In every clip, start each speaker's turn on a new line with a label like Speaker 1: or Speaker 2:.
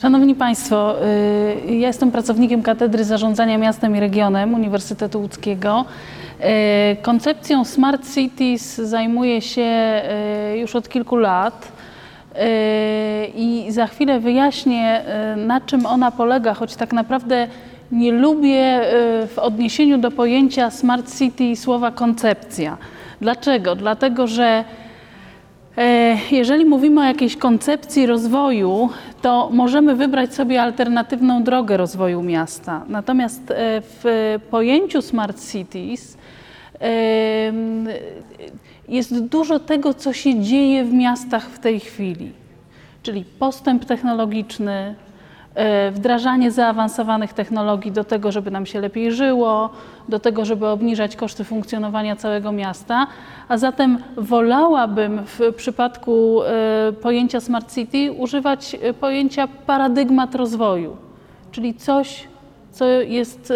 Speaker 1: Szanowni Państwo, y, ja jestem pracownikiem Katedry Zarządzania Miastem i Regionem Uniwersytetu Łódzkiego. Y, Koncepcją Smart Cities zajmuję się y, już od kilku lat i za chwilę wyjaśnię, na czym ona polega, choć tak naprawdę nie lubię w odniesieniu do pojęcia Smart City słowa koncepcja. Dlaczego? Dlatego, że jeżeli mówimy o jakiejś koncepcji rozwoju, to możemy wybrać sobie alternatywną drogę rozwoju miasta. Natomiast e, w pojęciu Smart Cities jest dużo tego, co się dzieje w miastach w tej chwili, czyli postęp technologiczny, E, wdrażanie zaawansowanych technologii do tego, żeby nam się lepiej żyło, do tego, żeby obniżać koszty funkcjonowania całego miasta. A zatem wolałabym w przypadku e, pojęcia Smart City używać e, pojęcia paradygmat rozwoju, czyli coś, co jest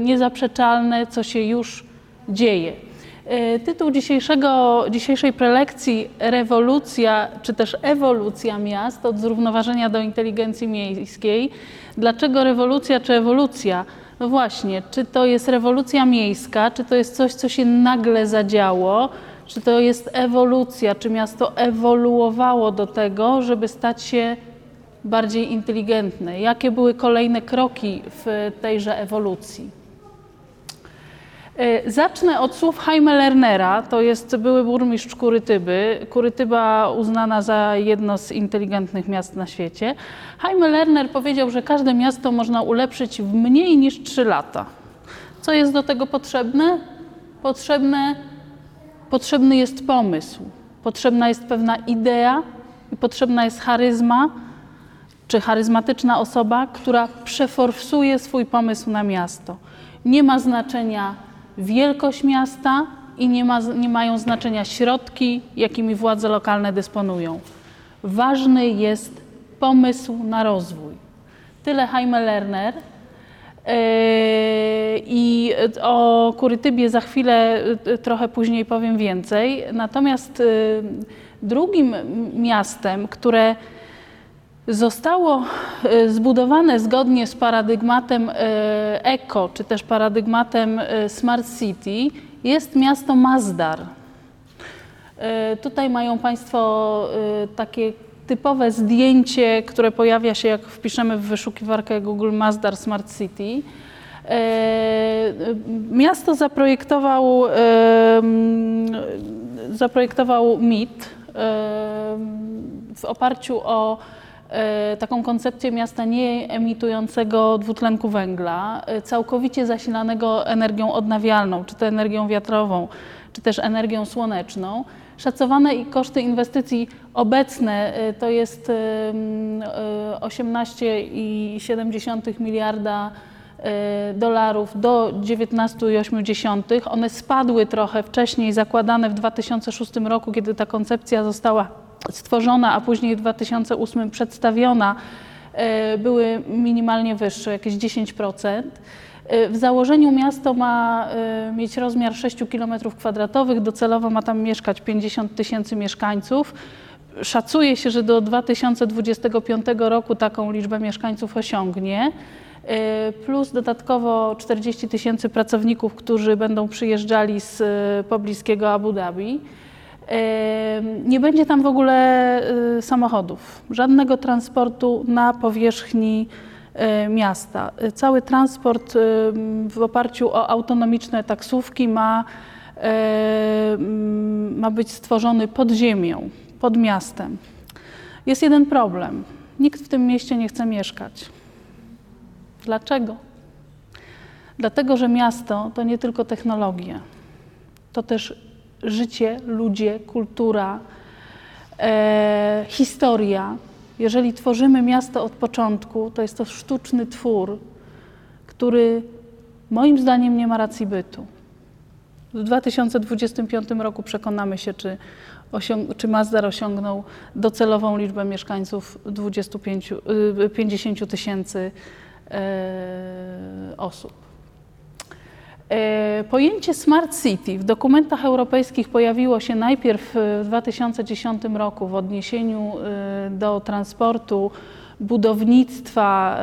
Speaker 1: niezaprzeczalne, co się już dzieje. E, tytuł dzisiejszego, dzisiejszej prelekcji Rewolucja czy też ewolucja miast od zrównoważenia do inteligencji miejskiej. Dlaczego rewolucja czy ewolucja? No właśnie, czy to jest rewolucja miejska, czy to jest coś, co się nagle zadziało, czy to jest ewolucja, czy miasto ewoluowało do tego, żeby stać się bardziej inteligentne? Jakie były kolejne kroki w tejże ewolucji? E, zacznę od słów Jaime Lernera, to jest były burmistrz Kurytyby. Kurytyba uznana za jedno z inteligentnych miast na świecie. Jaime Lerner powiedział, że każde miasto można ulepszyć w mniej niż 3 lata. Co jest do tego potrzebne? Potrzebne, potrzebny jest pomysł, potrzebna jest pewna idea i potrzebna jest charyzma, czy charyzmatyczna osoba, która przeforsuje swój pomysł na miasto. Nie ma znaczenia wielkość miasta i nie, ma, nie mają znaczenia środki, jakimi władze lokalne dysponują. Ważny jest pomysł na rozwój. Tyle Jaime Lerner. Yy, I o Kurytybie za chwilę yy, trochę później powiem więcej. Natomiast yy, drugim miastem, które zostało e, zbudowane zgodnie z paradygmatem e, Eco, czy też paradygmatem e, Smart City, jest miasto Mazdar. Tutaj mają Państwo takie typowe zdjęcie, które pojawia się, jak wpiszemy w wyszukiwarkę Google Mazdar Smart City. Miasto zaprojektował, zaprojektował MIT w oparciu o E, taką koncepcję miasta nie emitującego dwutlenku węgla, e, całkowicie zasilanego energią odnawialną, czy to energią wiatrową, czy też energią słoneczną. Szacowane i koszty inwestycji obecne e, to jest 18,7 miliarda dolarów do 19,8. One spadły trochę wcześniej, zakładane w 2006 roku, kiedy ta koncepcja została stworzona, a później w 2008 przedstawiona, e, były minimalnie wyższe, jakieś 10%. E, w założeniu miasto ma e, mieć rozmiar 6 km kwadratowych, docelowo ma tam mieszkać 50 tysięcy mieszkańców. Szacuje się, że do 2025 roku taką liczbę mieszkańców osiągnie, plus dodatkowo 40 tysięcy pracowników, którzy będą przyjeżdżali z pobliskiego Abu Dhabi. Nie będzie tam w ogóle y, samochodów, żadnego transportu na powierzchni y, miasta. Cały transport y, w oparciu o autonomiczne taksówki ma, ma być stworzony pod ziemią, pod miastem. Jest jeden problem. Nikt w tym mieście nie chce mieszkać. Dlaczego? Dlatego, że miasto to nie tylko technologie, to też życie, ludzie, kultura, e, historia. Jeżeli tworzymy miasto od początku, to jest to sztuczny twór, który moim zdaniem nie ma racji bytu. W 2025 roku przekonamy się, czy, osiąg- czy Mazdar osiągnął docelową liczbę mieszkańców 25, 50 y, tysięcy e, osób. E, pojęcie Smart City w dokumentach europejskich pojawiło się najpierw w 2010 roku w odniesieniu e, do transportu budownictwa,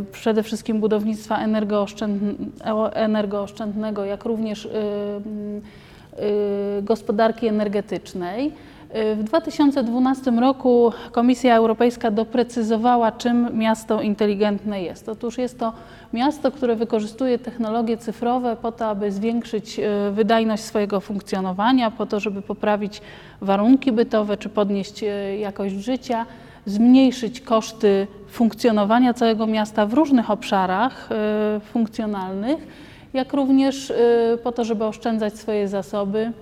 Speaker 1: y, przede wszystkim budownictwa energooszczędnego, jak również gospodarki energetycznej. W 2012 roku Komisja Europejska doprecyzowała, czym miasto inteligentne jest. Otóż jest to miasto, które wykorzystuje technologie cyfrowe po to, aby zwiększyć e, wydajność swojego funkcjonowania, po to, żeby poprawić warunki bytowe czy podnieść e, jakość życia, zmniejszyć koszty funkcjonowania całego miasta w różnych obszarach e, funkcjonalnych, jak również po to, żeby oszczędzać swoje zasoby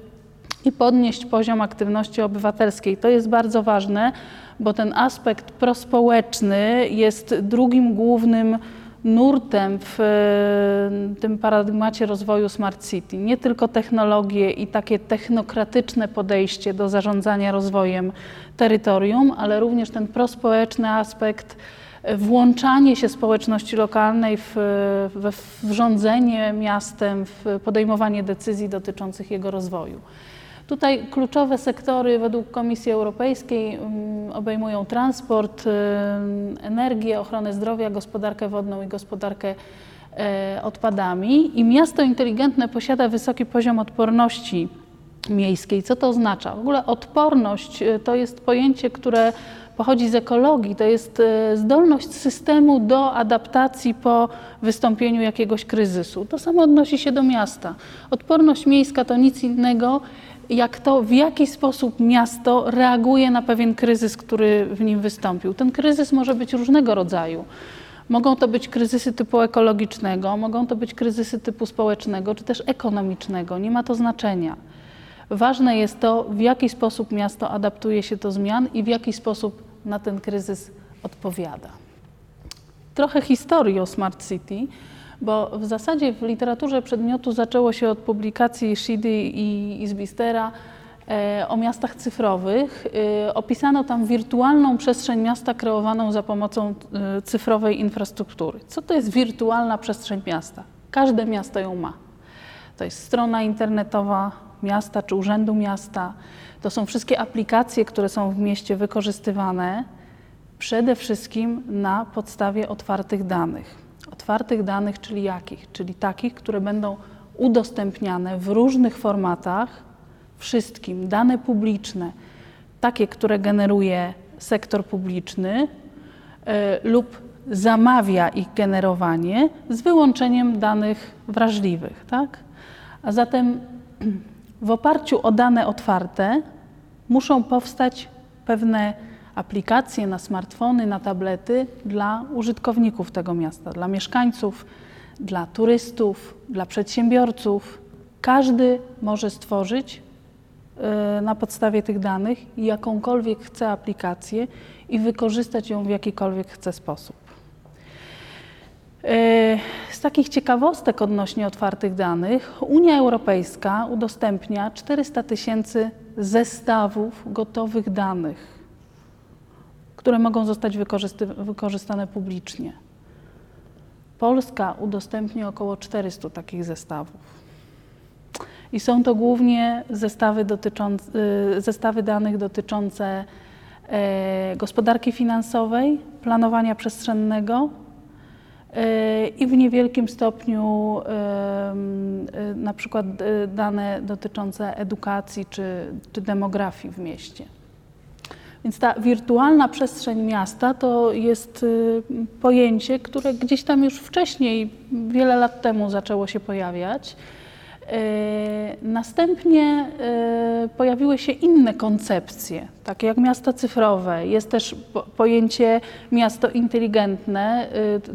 Speaker 1: i podnieść poziom aktywności obywatelskiej. To jest bardzo ważne, bo ten aspekt prospołeczny jest drugim głównym nurtem w e, tym paradygmacie rozwoju Smart City. Nie tylko technologie i takie technokratyczne podejście do zarządzania rozwojem terytorium, ale również ten prospołeczny aspekt, e, włączanie się społeczności lokalnej w, w, w rządzenie miastem, w podejmowanie decyzji dotyczących jego rozwoju. Tutaj kluczowe sektory według Komisji Europejskiej mm, obejmują transport, y, energię, ochronę zdrowia, gospodarkę wodną i gospodarkę e, odpadami. I miasto inteligentne posiada wysoki poziom odporności miejskiej. Co to oznacza? W ogóle odporność y, to jest pojęcie, które pochodzi z ekologii, to jest y, zdolność systemu do adaptacji po wystąpieniu jakiegoś kryzysu. To samo odnosi się do miasta. Odporność miejska to nic innego jak to, w jaki sposób miasto reaguje na pewien kryzys, który w nim wystąpił. Ten kryzys może być różnego rodzaju. Mogą to być kryzysy typu ekologicznego, mogą to być kryzysy typu społecznego czy też ekonomicznego. Nie ma to znaczenia. Ważne jest to, w jaki sposób miasto adaptuje się do zmian i w jaki sposób na ten kryzys odpowiada. Trochę historii o Smart City bo w zasadzie w literaturze przedmiotu zaczęło się od publikacji Shidy i Izbistera e, o miastach cyfrowych. E, opisano tam wirtualną przestrzeń miasta kreowaną za pomocą e, cyfrowej infrastruktury. Co to jest wirtualna przestrzeń miasta? Każde miasto ją ma. To jest strona internetowa miasta czy urzędu miasta. To są wszystkie aplikacje, które są w mieście wykorzystywane przede wszystkim na podstawie otwartych danych otwartych danych, czyli jakich? Czyli takich, które będą udostępniane w różnych formatach wszystkim. Dane publiczne, takie, które generuje sektor publiczny y, lub zamawia ich generowanie z wyłączeniem danych wrażliwych. Tak? A zatem w oparciu o dane otwarte muszą powstać pewne aplikacje na smartfony, na tablety dla użytkowników tego miasta, dla mieszkańców, dla turystów, dla przedsiębiorców. Każdy może stworzyć y, na podstawie tych danych jakąkolwiek chce aplikację i wykorzystać ją w jakikolwiek chce sposób. Y, z takich ciekawostek odnośnie otwartych danych, Unia Europejska udostępnia 400 tysięcy zestawów gotowych danych które mogą zostać wykorzystane publicznie. Polska udostępni około 400 takich zestawów. I są to głównie zestawy, dotyczące, y, zestawy danych dotyczące e, gospodarki finansowej, planowania przestrzennego e, i w niewielkim stopniu e, na przykład dane dotyczące edukacji czy, czy demografii w mieście. Więc ta wirtualna przestrzeń miasta to jest y, pojęcie, które gdzieś tam już wcześniej, wiele lat temu zaczęło się pojawiać. Y, następnie y, pojawiły się inne koncepcje, takie jak miasta cyfrowe. Jest też pojęcie miasto inteligentne,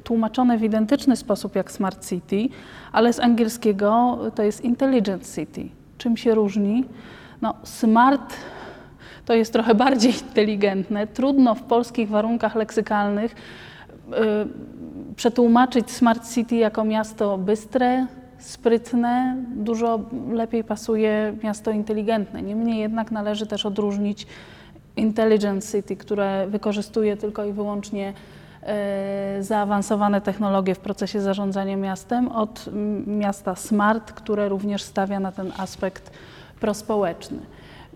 Speaker 1: tłumaczone w identyczny sposób jak Smart City, ale z angielskiego to jest Intelligent City. Czym się różni? No, smart to jest trochę bardziej inteligentne. Trudno w polskich warunkach leksykalnych y, przetłumaczyć Smart City jako miasto bystre, sprytne, dużo lepiej pasuje miasto inteligentne. Niemniej jednak należy też odróżnić Intelligent City, które wykorzystuje tylko i wyłącznie y, zaawansowane technologie w procesie zarządzania miastem, od miasta smart, które również stawia na ten aspekt prospołeczny.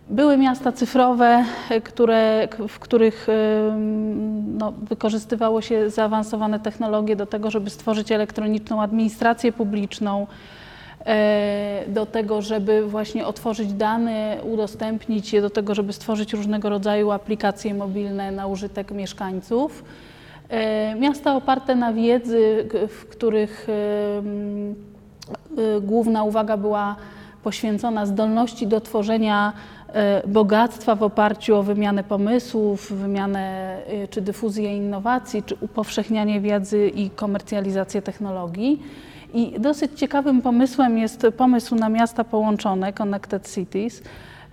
Speaker 1: Były miasta cyfrowe, które, w których no, wykorzystywało się zaawansowane technologie do tego, żeby stworzyć elektroniczną administrację publiczną, e, do tego, żeby właśnie otworzyć dane, udostępnić je, do tego, żeby stworzyć różnego rodzaju aplikacje mobilne na użytek mieszkańców. E, Miasta oparte na wiedzy, w których główna uwaga była poświęcona zdolności do tworzenia e, bogactwa w oparciu o wymianę pomysłów, wymianę y, czy dyfuzję innowacji, czy upowszechnianie wiedzy i komercjalizację technologii. I dosyć ciekawym pomysłem jest pomysł na miasta połączone, Connected Cities.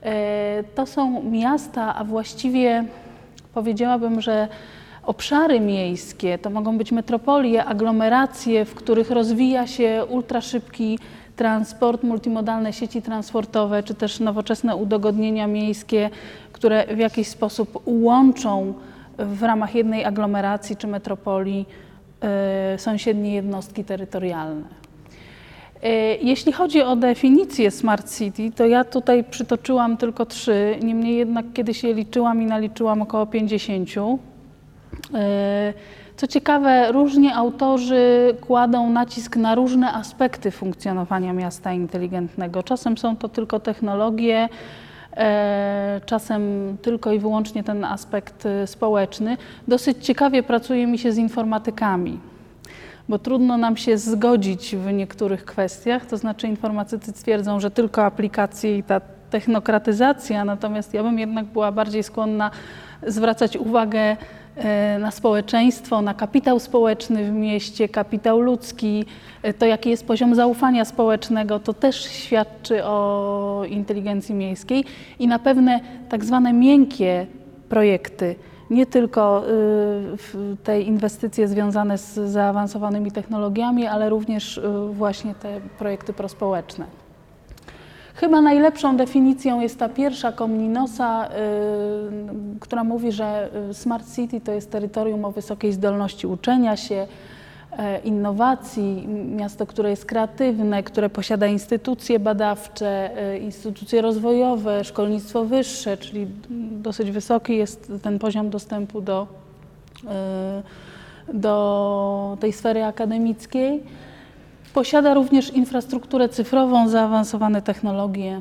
Speaker 1: E, To są miasta, a właściwie powiedziałabym, że obszary miejskie to mogą być metropolie, aglomeracje, w których rozwija się ultraszybki transport, multimodalne sieci transportowe, czy też nowoczesne udogodnienia miejskie, które w jakiś sposób łączą w ramach jednej aglomeracji czy metropolii e, sąsiednie jednostki terytorialne. E, Jeśli chodzi o definicję Smart City, to ja tutaj przytoczyłam tylko trzy, niemniej jednak kiedyś je liczyłam i naliczyłam około 50. Co ciekawe, różnie autorzy kładą nacisk na różne aspekty funkcjonowania miasta inteligentnego. Czasem są to tylko technologie, e, czasem tylko i wyłącznie ten aspekt e, społeczny. Dosyć ciekawie pracuje mi się z informatykami bo trudno nam się zgodzić w niektórych kwestiach. To znaczy, informatycy twierdzą, że tylko aplikacje i ta technokratyzacja, natomiast ja bym jednak była bardziej skłonna zwracać uwagę na społeczeństwo, na kapitał społeczny w mieście, kapitał ludzki, e, to jaki jest poziom zaufania społecznego, to też świadczy o inteligencji miejskiej i na pewne tak zwane miękkie projekty, nie tylko w te inwestycje związane z zaawansowanymi technologiami, ale również właśnie te projekty prospołeczne. Chyba najlepszą definicją jest ta pierwsza Komninosa, y, która mówi, że y, Smart City to jest terytorium o wysokiej zdolności uczenia się, e, innowacji, miasto, które jest kreatywne, które posiada instytucje badawcze, e, instytucje rozwojowe, szkolnictwo wyższe, czyli dosyć wysoki jest ten poziom dostępu do, e, do tej sfery akademickiej. Posiada również infrastrukturę cyfrową, zaawansowane technologie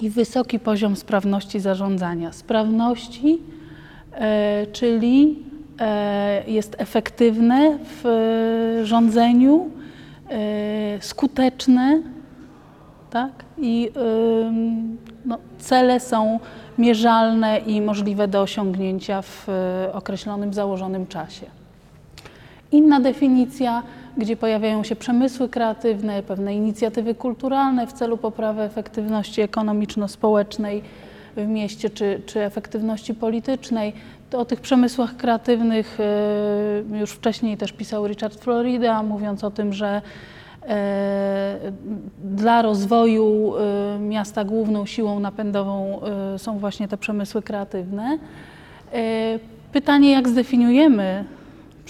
Speaker 1: i wysoki poziom sprawności zarządzania. Sprawności, e, czyli e, jest efektywne w e, rządzeniu, skuteczne, tak? I no, cele są mierzalne i możliwe do osiągnięcia w określonym, założonym czasie. Inna definicja, gdzie pojawiają się przemysły kreatywne, pewne inicjatywy kulturalne w celu poprawy efektywności ekonomiczno-społecznej w mieście czy, czy efektywności politycznej. To o tych przemysłach kreatywnych e, już wcześniej też pisał Richard Florida, mówiąc o tym, że e, dla rozwoju e, miasta główną siłą napędową są właśnie te przemysły kreatywne. Pytanie, jak zdefiniujemy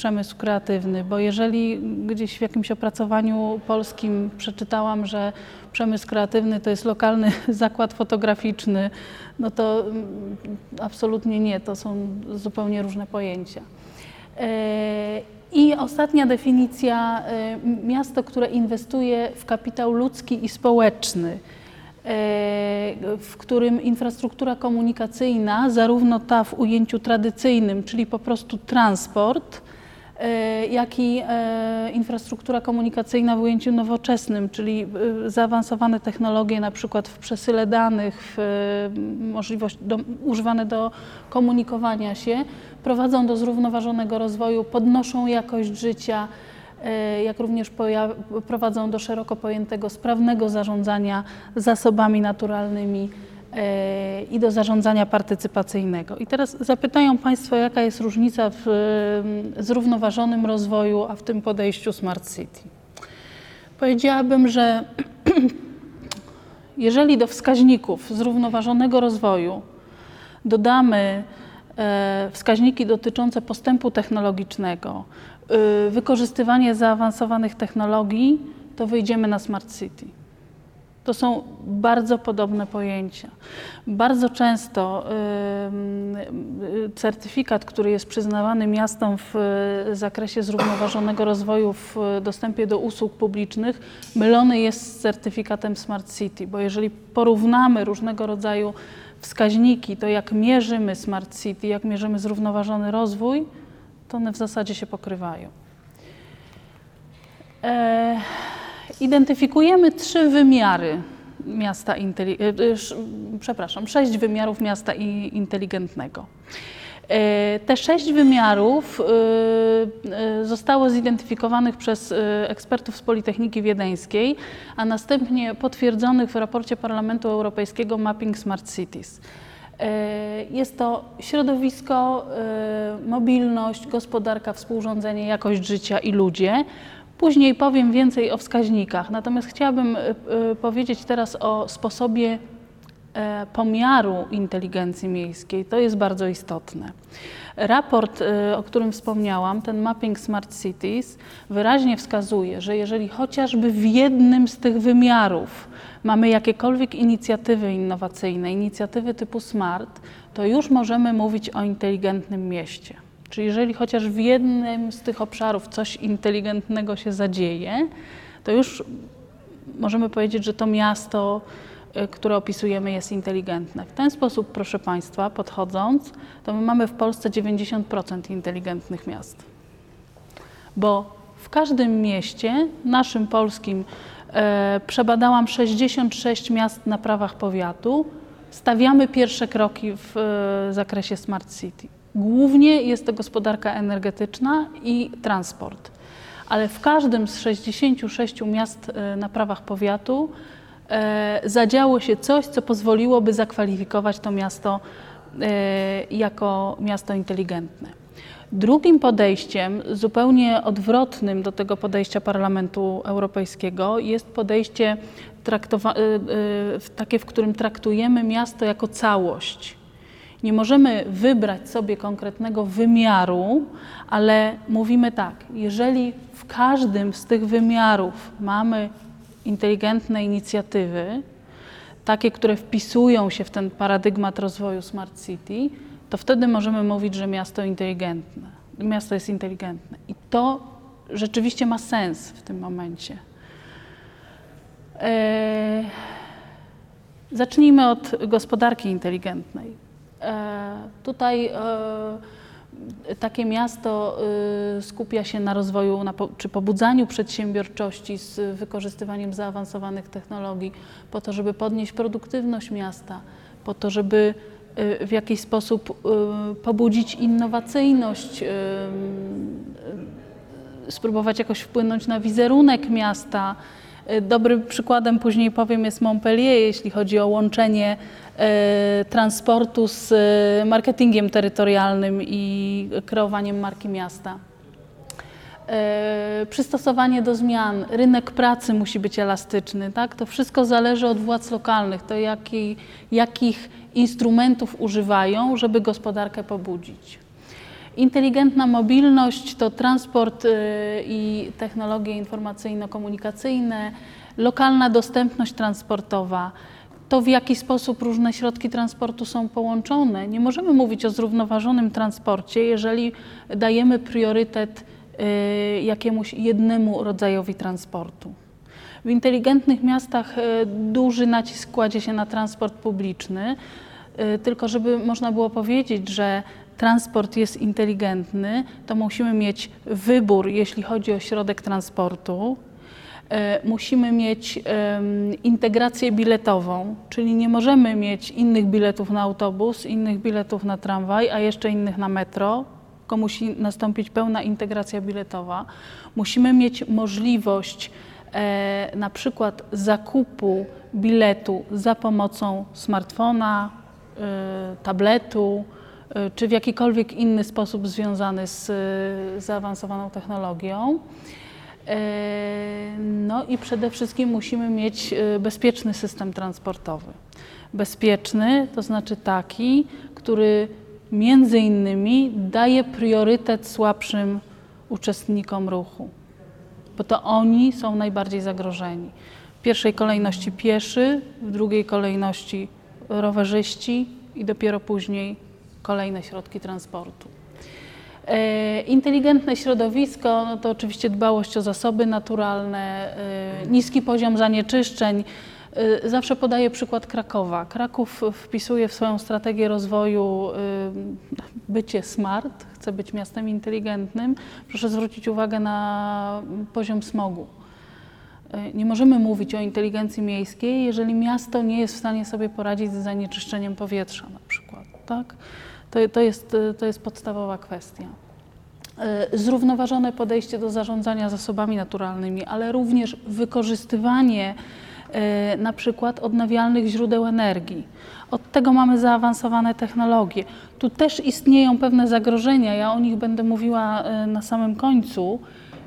Speaker 1: przemysł kreatywny, bo jeżeli gdzieś w jakimś opracowaniu polskim przeczytałam, że przemysł kreatywny to jest lokalny zakład fotograficzny, no to mm, absolutnie nie, to są zupełnie różne pojęcia. E, I ostatnia definicja, e, miasto, które inwestuje w kapitał ludzki i społeczny, e, w którym infrastruktura komunikacyjna, zarówno ta w ujęciu tradycyjnym, czyli po prostu transport, jak i e, infrastruktura komunikacyjna w ujęciu nowoczesnym, czyli e, zaawansowane technologie, na przykład w przesyle danych, w e, możliwość do, używane do komunikowania się, prowadzą do zrównoważonego rozwoju, podnoszą jakość życia, e, jak również prowadzą do szeroko pojętego sprawnego zarządzania zasobami naturalnymi. e, i do zarządzania partycypacyjnego. I teraz zapytają Państwo, jaka jest różnica w e, zrównoważonym rozwoju, a w tym podejściu Smart City. Powiedziałabym, że jeżeli do wskaźników zrównoważonego rozwoju dodamy e, wskaźniki dotyczące postępu technologicznego, y, wykorzystywanie zaawansowanych technologii, to wyjdziemy na Smart City. To są bardzo podobne pojęcia. Bardzo często y, certyfikat, który jest przyznawany miastom w y, zakresie zrównoważonego rozwoju w dostępie do usług publicznych, mylony jest z certyfikatem Smart City, bo jeżeli porównamy różnego rodzaju wskaźniki, to jak mierzymy Smart City, jak mierzymy zrównoważony rozwój, to one w zasadzie się pokrywają. E, identyfikujemy trzy wymiary miasta inteligentnego, przepraszam, sześć wymiarów miasta inteligentnego. E, te sześć wymiarów e, e, zostało zidentyfikowanych przez ekspertów z Politechniki Wiedeńskiej, a następnie potwierdzonych w raporcie Parlamentu Europejskiego Mapping Smart Cities. Jest to środowisko, mobilność, gospodarka, współrządzenie, jakość życia i ludzie. Później powiem więcej o wskaźnikach, natomiast chciałabym powiedzieć teraz o sposobie E, pomiaru inteligencji miejskiej. To jest bardzo istotne. Raport, e, o którym wspomniałam, ten Mapping Smart Cities, wyraźnie wskazuje, że jeżeli chociażby w jednym z tych wymiarów mamy jakiekolwiek inicjatywy innowacyjne, inicjatywy typu smart, to już możemy mówić o inteligentnym mieście. Czyli jeżeli chociaż w jednym z tych obszarów coś inteligentnego się zadzieje, to już możemy powiedzieć, że to miasto Y, które opisujemy, jest inteligentne. W ten sposób, proszę Państwa, podchodząc, to my mamy w Polsce 90% inteligentnych miast. Bo w każdym mieście, naszym polskim, e, przebadałam 66 miast na prawach powiatu, stawiamy pierwsze kroki w e, zakresie Smart City. Głównie jest to gospodarka energetyczna i transport. Ale w każdym z 66 miast e, na prawach powiatu E, zadziało się coś, co pozwoliłoby zakwalifikować to miasto e, jako miasto inteligentne. Drugim podejściem, zupełnie odwrotnym do tego podejścia Parlamentu Europejskiego, jest podejście takie, w którym traktujemy miasto jako całość. Nie możemy wybrać sobie konkretnego wymiaru, ale mówimy tak, jeżeli w każdym z tych wymiarów mamy inteligentne inicjatywy, takie, które wpisują się w ten paradygmat rozwoju Smart City, to wtedy możemy mówić, że miasto inteligentne. Miasto jest inteligentne. I to rzeczywiście ma sens w tym momencie. Eee, zacznijmy od gospodarki inteligentnej. Eee, tutaj eee, takie miasto y, skupia się na rozwoju czy pobudzaniu przedsiębiorczości z wykorzystywaniem zaawansowanych technologii, po to, żeby podnieść produktywność miasta, po to, żeby w jakiś sposób pobudzić innowacyjność, spróbować jakoś wpłynąć na wizerunek miasta. Dobrym przykładem, później powiem, jest Montpellier, jeśli chodzi o łączenie E, transportu z e, marketingiem terytorialnym i kreowaniem marki miasta. E, przystosowanie do zmian, rynek pracy musi być elastyczny, tak? To wszystko zależy od władz lokalnych, to jaki, jakich instrumentów używają, żeby gospodarkę pobudzić. Inteligentna mobilność to transport i technologie informacyjno-komunikacyjne, lokalna dostępność transportowa, to, w jaki sposób różne środki transportu są połączone. Nie możemy mówić o zrównoważonym transporcie, jeżeli dajemy priorytet y, jakiemuś jednemu rodzajowi transportu. W inteligentnych miastach y, duży nacisk kładzie się na transport publiczny, y, tylko żeby można było powiedzieć, że transport jest inteligentny, to musimy mieć wybór, jeśli chodzi o środek transportu, musimy mieć integrację biletową, czyli nie możemy mieć innych biletów na autobus, innych biletów na tramwaj, a jeszcze innych na metro, tylko musi nastąpić pełna integracja biletowa. Musimy mieć możliwość e, na przykład zakupu biletu za pomocą smartfona, e, tabletu, czy w jakikolwiek inny sposób związany z zaawansowaną technologią. E, no i przede wszystkim musimy mieć e, bezpieczny system transportowy. Bezpieczny to znaczy taki, który między innymi daje priorytet słabszym uczestnikom ruchu, bo to oni są najbardziej zagrożeni. W pierwszej kolejności pieszy, w drugiej kolejności rowerzyści i dopiero później kolejne środki transportu. E, inteligentne środowisko no to oczywiście dbałość o zasoby naturalne, e, niski poziom zanieczyszczeń. E, zawsze podaję przykład Krakowa. Kraków wpisuje w swoją strategię rozwoju bycie smart, chce być miastem inteligentnym. Proszę zwrócić uwagę na poziom smogu. Nie możemy mówić o inteligencji miejskiej, jeżeli miasto nie jest w stanie sobie poradzić z zanieczyszczeniem powietrza na przykład. Tak? To, to, jest, to jest podstawowa kwestia. E, zrównoważone podejście do zarządzania zasobami naturalnymi, ale również wykorzystywanie e, na przykład odnawialnych źródeł energii. Od tego mamy zaawansowane technologie. Tu też istnieją pewne zagrożenia, ja o nich będę mówiła e, na samym końcu.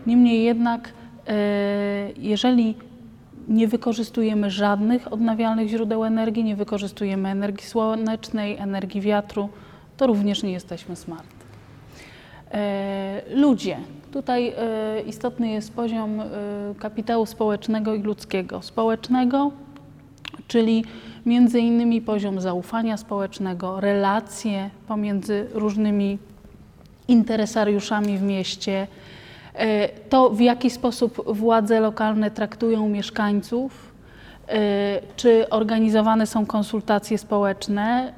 Speaker 1: Niemniej jednak, jeżeli nie wykorzystujemy żadnych odnawialnych źródeł energii, nie wykorzystujemy energii słonecznej, energii wiatru, to również nie jesteśmy smart. E, ludzie. Tutaj e, istotny jest poziom e, kapitału społecznego i ludzkiego. Społecznego, czyli między innymi poziom zaufania społecznego, relacje pomiędzy różnymi interesariuszami w mieście, to w jaki sposób władze lokalne traktują mieszkańców, czy organizowane są konsultacje społeczne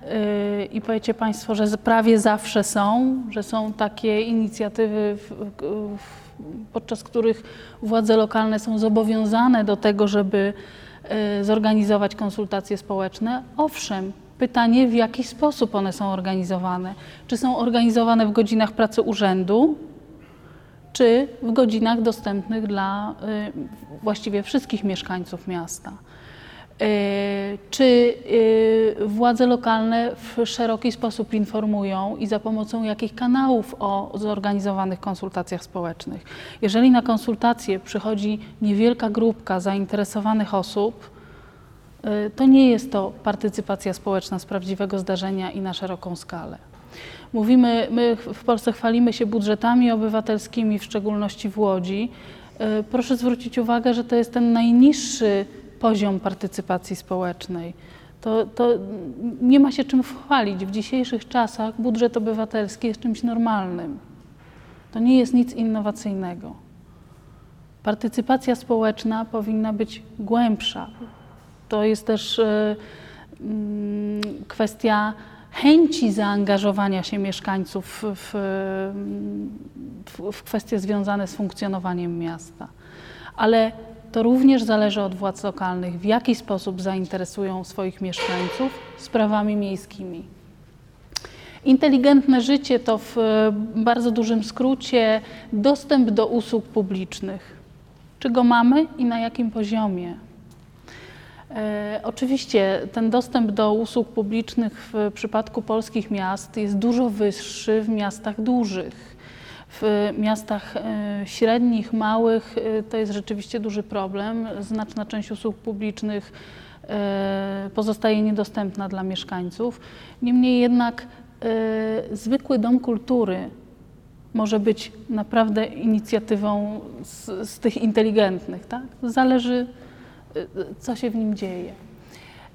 Speaker 1: y, i powiecie Państwo, że prawie zawsze są, że są takie inicjatywy, podczas których władze lokalne są zobowiązane do tego, żeby y, zorganizować konsultacje społeczne. Owszem, pytanie, w jaki sposób one są organizowane. Czy są organizowane w godzinach pracy urzędu, czy w godzinach dostępnych dla właściwie wszystkich mieszkańców miasta. E, czy e, władze lokalne w szeroki sposób informują i za pomocą jakich kanałów o zorganizowanych konsultacjach społecznych? Jeżeli na konsultacje przychodzi niewielka grupka zainteresowanych osób, e, to nie jest to partycypacja społeczna z prawdziwego zdarzenia i na szeroką skalę. Mówimy, my w Polsce chwalimy się budżetami obywatelskimi, w szczególności w Łodzi. Proszę zwrócić uwagę, że to jest ten najniższy poziom partycypacji społecznej. To, to nie ma się czym chwalić. W dzisiejszych czasach budżet obywatelski jest czymś normalnym. To nie jest nic innowacyjnego. Partycypacja społeczna powinna być głębsza. To jest też y, y, kwestia chęci zaangażowania się mieszkańców w, w, w kwestie związane z funkcjonowaniem miasta. Ale to również zależy od władz lokalnych, w jaki sposób zainteresują swoich mieszkańców sprawami miejskimi. Inteligentne życie to w bardzo dużym skrócie dostęp do usług publicznych. Czy go mamy i na jakim poziomie? E, oczywiście ten dostęp do usług publicznych w przypadku polskich miast jest dużo wyższy w miastach dużych. W miastach e, średnich, małych e, to jest rzeczywiście duży problem. Znaczna część usług publicznych e, pozostaje niedostępna dla mieszkańców. Niemniej jednak zwykły dom kultury może być naprawdę inicjatywą z, z tych inteligentnych. Tak? Zależy, co się w nim dzieje.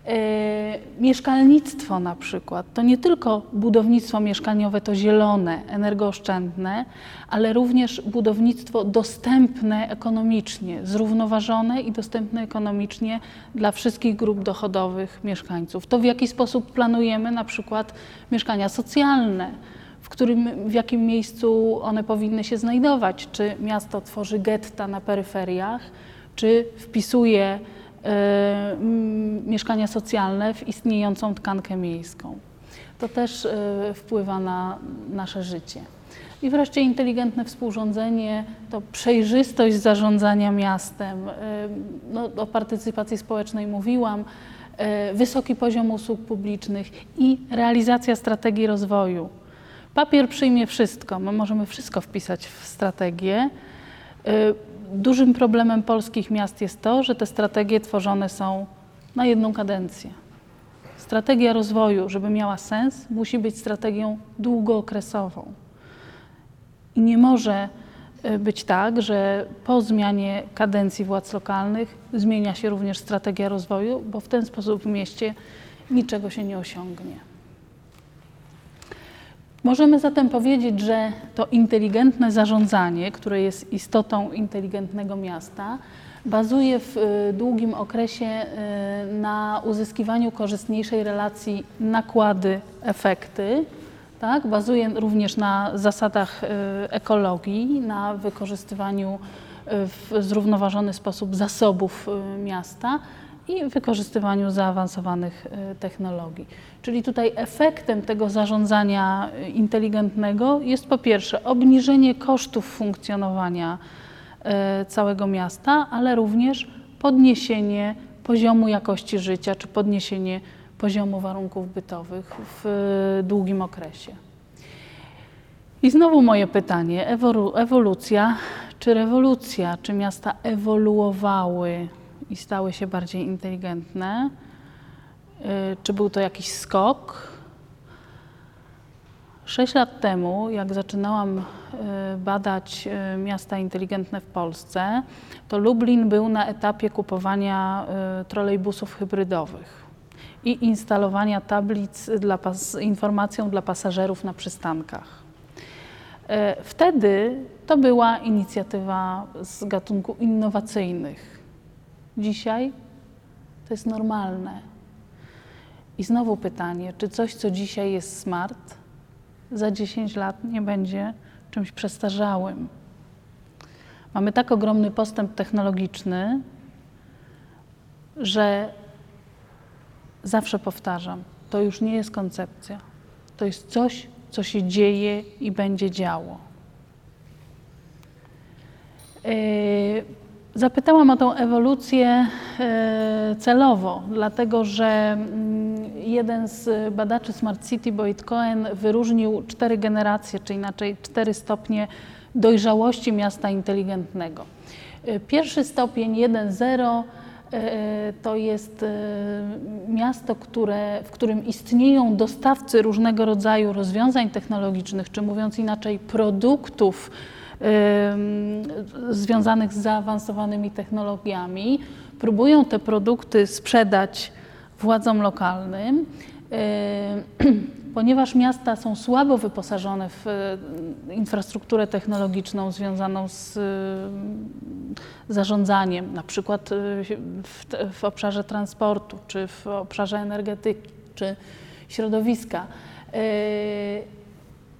Speaker 1: E, mieszkalnictwo na przykład to nie tylko budownictwo mieszkaniowe, to zielone, energooszczędne, ale również budownictwo dostępne ekonomicznie, zrównoważone i dostępne ekonomicznie dla wszystkich grup dochodowych mieszkańców. To w jaki sposób planujemy na przykład mieszkania socjalne, w, którym, w jakim miejscu one powinny się znajdować, czy miasto tworzy getta na peryferiach, czy wpisuje mieszkania socjalne w istniejącą tkankę miejską. To też y, wpływa na nasze życie. I wreszcie inteligentne współrządzenie to przejrzystość zarządzania miastem. Y, no, o partycypacji społecznej mówiłam, wysoki poziom usług publicznych i realizacja strategii rozwoju. Papier przyjmie wszystko, my możemy wszystko wpisać w strategię dużym problemem polskich miast jest to, że te strategie tworzone są na jedną kadencję. Strategia rozwoju, żeby miała sens, musi być strategią długookresową. I nie może y, być tak, że po zmianie kadencji władz lokalnych zmienia się również strategia rozwoju, bo w ten sposób w mieście niczego się nie osiągnie. Możemy zatem powiedzieć, że to inteligentne zarządzanie, które jest istotą inteligentnego miasta, bazuje w y, długim okresie y, na uzyskiwaniu korzystniejszej relacji nakłady-efekty. Tak? Bazuje również na zasadach y, ekologii, na wykorzystywaniu w zrównoważony sposób zasobów miasta i wykorzystywaniu zaawansowanych technologii. Czyli tutaj efektem tego zarządzania inteligentnego jest po pierwsze obniżenie kosztów funkcjonowania E, całego miasta, ale również podniesienie poziomu jakości życia czy podniesienie poziomu warunków bytowych w długim okresie. I znowu moje pytanie: ewolucja czy rewolucja? Czy miasta ewoluowały i stały się bardziej inteligentne? E, czy był to jakiś skok? Sześć lat temu, jak zaczynałam e, badać e, miasta inteligentne w Polsce, to Lublin był na etapie kupowania trolejbusów hybrydowych i instalowania tablic dla z informacją dla pasażerów na przystankach. Wtedy to była inicjatywa z gatunku innowacyjnych. Dzisiaj to jest normalne. I znowu pytanie, czy coś, co dzisiaj jest smart, za 10 lat nie będzie czymś przestarzałym. Mamy tak ogromny postęp technologiczny, że zawsze powtarzam, to już nie jest koncepcja. To jest coś, co się dzieje i będzie działo. Yy, Zapytałam o tą ewolucję e, celowo, dlatego że mm, jeden z badaczy Smart City, Boyd Cohen, wyróżnił cztery generacje, czy inaczej cztery stopnie dojrzałości miasta inteligentnego. E, pierwszy stopień 1.0 e, to jest miasto, które, w którym istnieją dostawcy różnego rodzaju rozwiązań technologicznych, czy mówiąc inaczej, produktów, związanych z zaawansowanymi technologiami, próbują te produkty sprzedać władzom lokalnym. Ponieważ miasta są słabo wyposażone w infrastrukturę technologiczną związaną z zarządzaniem, na przykład w, w obszarze transportu, czy w obszarze energetyki, czy środowiska,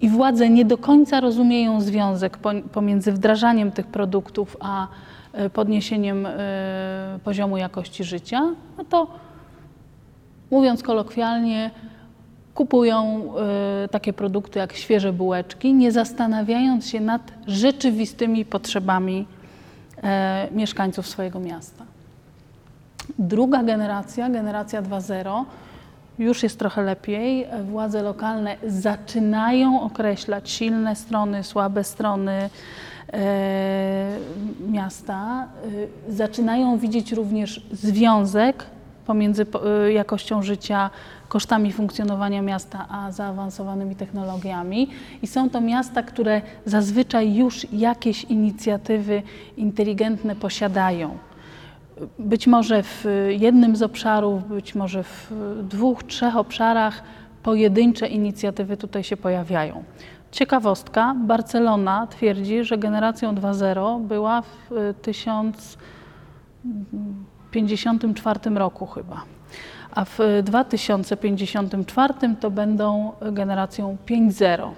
Speaker 1: i władze nie do końca rozumieją związek pomiędzy wdrażaniem tych produktów a e, podniesieniem e, poziomu jakości życia, no to mówiąc kolokwialnie, kupują e, takie produkty jak świeże bułeczki, nie zastanawiając się nad rzeczywistymi potrzebami mieszkańców swojego miasta. Druga generacja, generacja 2.0, już jest trochę lepiej. Władze lokalne zaczynają określać silne strony, słabe strony e, miasta. E, zaczynają widzieć również związek pomiędzy e, jakością życia, kosztami funkcjonowania miasta, a zaawansowanymi technologiami. I są to miasta, które zazwyczaj już jakieś inicjatywy inteligentne posiadają być może w jednym z obszarów, być może w dwóch, trzech obszarach pojedyncze inicjatywy tutaj się pojawiają. Ciekawostka, Barcelona twierdzi, że generacją 2.0 była w 1054 roku chyba, a w 2054 to będą generacją 5.0.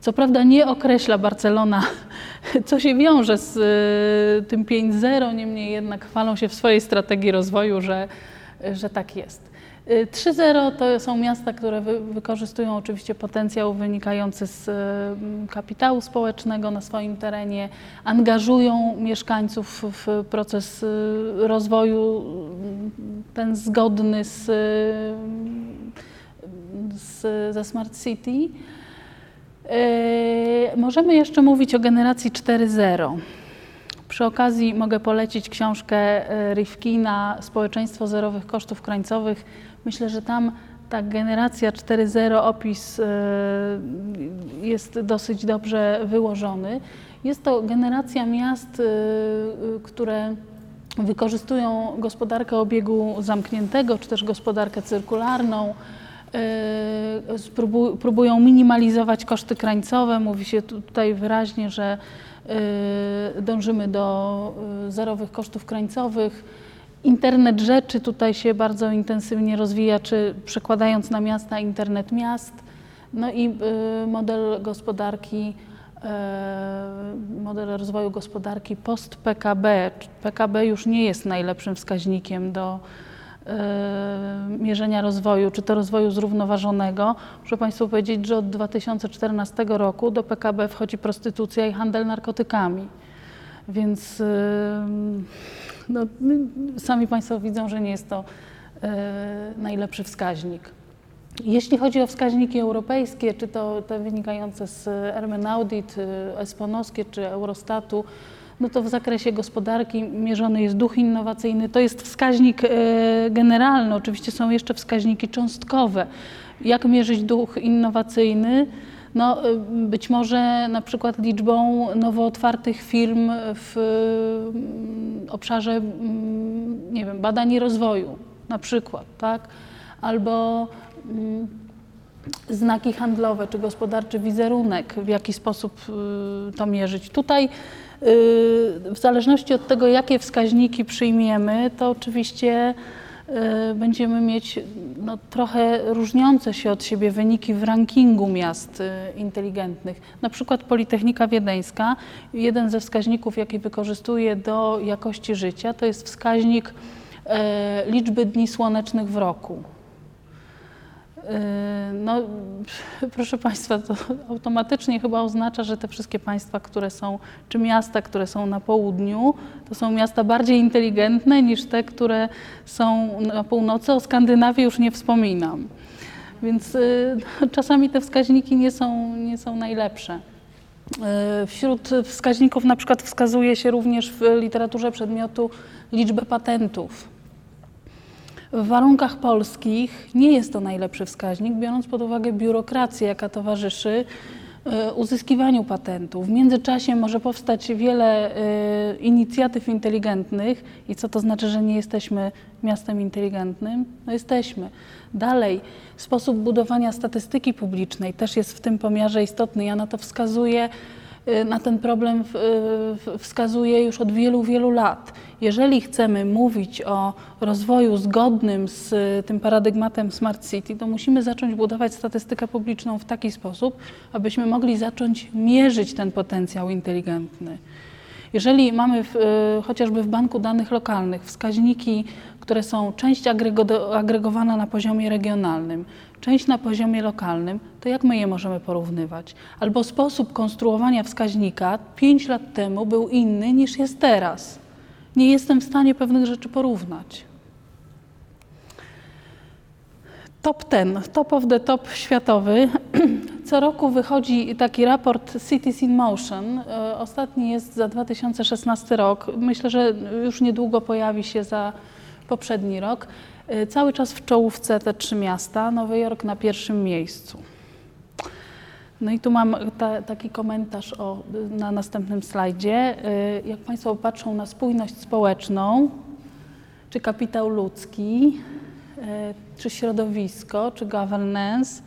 Speaker 1: Co prawda nie określa Barcelona, co się wiąże z y, tym 5.0, niemniej jednak chwalą się w swojej strategii rozwoju, że, że tak jest. 3.0 y, to są miasta, które wy, wykorzystują oczywiście potencjał wynikający z y, kapitału społecznego na swoim terenie, angażują mieszkańców w proces rozwoju ten zgodny z, z, ze Smart City. Yy, możemy jeszcze mówić o generacji 4.0. Przy okazji mogę polecić książkę yy, Rifkina Społeczeństwo zerowych kosztów krańcowych. Myślę, że tam ta generacja 4.0 opis yy, jest dosyć dobrze wyłożony. Jest to generacja miast, które wykorzystują gospodarkę obiegu zamkniętego, czy też gospodarkę cyrkularną. Y, Próbują minimalizować koszty krańcowe. Mówi się tu- tutaj wyraźnie, że y, dążymy do y, zerowych kosztów krańcowych. Internet rzeczy tutaj się bardzo intensywnie rozwija, czy przekładając na miasta internet miast. No i model gospodarki, model rozwoju gospodarki post-PKB. PKB już nie jest najlepszym wskaźnikiem do mierzenia rozwoju, czy to rozwoju zrównoważonego. Muszę Państwu powiedzieć, że od 2014 roku do PKB wchodzi prostytucja i handel narkotykami. Więc ym, no, sami Państwo widzą, że nie jest to e, najlepszy wskaźnik. Jeśli chodzi o wskaźniki europejskie, czy to te wynikające z Ermen Audit, y, Esponowskie czy Eurostatu, no to w zakresie gospodarki mierzony jest duch innowacyjny. To jest wskaźnik e, generalny. Oczywiście są jeszcze wskaźniki cząstkowe. Jak mierzyć duch innowacyjny? No, y, być może na przykład liczbą nowo otwartych firm w mm, obszarze mm, nie wiem, badań i rozwoju na przykład, tak? Albo mm, znaki handlowe czy gospodarczy wizerunek, w jaki sposób y, to mierzyć. Tutaj w zależności od tego, jakie wskaźniki przyjmiemy, to oczywiście y, będziemy mieć no, trochę różniące się od siebie wyniki w rankingu miast y, inteligentnych. Na przykład Politechnika Wiedeńska, jeden ze wskaźników, jaki wykorzystuje do jakości życia, to jest wskaźnik e, liczby dni słonecznych w roku. Yy, No, proszę Państwa, to automatycznie chyba oznacza, że te wszystkie państwa, które są, czy miasta, które są na południu, to są miasta bardziej inteligentne niż te, które są na północy. O Skandynawii już nie wspominam. Więc yy, czasami te wskaźniki nie są, nie są najlepsze. Yy, Wśród wskaźników na przykład wskazuje się również w literaturze przedmiotu liczbę patentów. W warunkach polskich nie jest to najlepszy wskaźnik, biorąc pod uwagę biurokrację, jaka towarzyszy e, uzyskiwaniu patentów. W międzyczasie może powstać wiele e, inicjatyw inteligentnych. I co to znaczy, że nie jesteśmy miastem inteligentnym? No jesteśmy. Dalej, sposób budowania statystyki publicznej też jest w tym pomiarze istotny. Ja na to wskazuję na ten problem wskazuje już od wielu, wielu lat. Jeżeli chcemy mówić o rozwoju zgodnym z y, tym paradygmatem Smart City, to musimy zacząć budować statystykę publiczną w taki sposób, abyśmy mogli zacząć mierzyć ten potencjał inteligentny. Jeżeli mamy w, y, chociażby w banku danych lokalnych wskaźniki, które są część agrego- agregowana na poziomie regionalnym, część na poziomie lokalnym, to jak my je możemy porównywać? Albo sposób konstruowania wskaźnika 5 lat temu był inny niż jest teraz. Nie jestem w stanie pewnych rzeczy porównać. Top 10, top of the top światowy. Co roku wychodzi taki raport Cities in Motion. E, Ostatni jest za 2016 rok. Myślę, że już niedługo pojawi się za poprzedni rok. E, Cały czas w czołówce te trzy miasta. Nowy Jork na pierwszym miejscu. No i tu mam ta, taki komentarz o, na następnym slajdzie. Y, Jak Państwo patrzą na spójność społeczną, czy kapitał ludzki, y, czy środowisko, czy governance,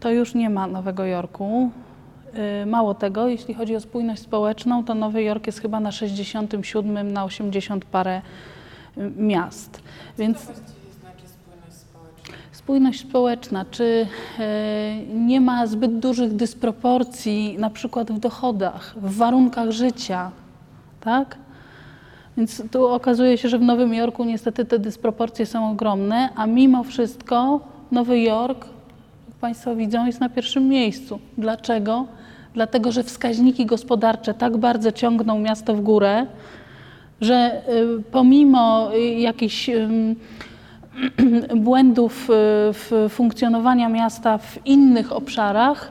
Speaker 1: to już nie ma Nowego Jorku. Y, Mało tego, jeśli chodzi o spójność społeczną, to Nowy Jork jest chyba na 67 na 80 parę y, miast. Więc
Speaker 2: znaczy spójność społeczna.
Speaker 1: Spójność społeczna, czy e, nie ma zbyt dużych dysproporcji na przykład w dochodach, w warunkach życia, tak? Więc tu okazuje się, że w Nowym Jorku niestety te dysproporcje są ogromne, a mimo wszystko Nowy Jork, jak Państwo widzą, jest na pierwszym miejscu. Dlaczego? Dlatego, że wskaźniki gospodarcze tak bardzo ciągną miasto w górę, że y, pomimo y, jakichś błędów y, w funkcjonowania miasta w innych obszarach,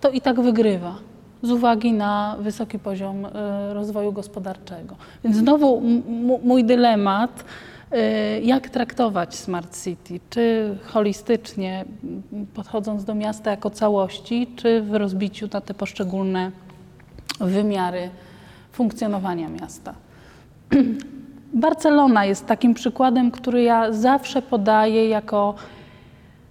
Speaker 1: to i tak wygrywa z uwagi na wysoki poziom rozwoju gospodarczego. Więc znowu mój dylemat, jak traktować Smart City, czy holistycznie podchodząc do miasta jako całości, czy w rozbiciu na te poszczególne wymiary funkcjonowania miasta. Barcelona jest takim przykładem, który ja zawsze podaję jako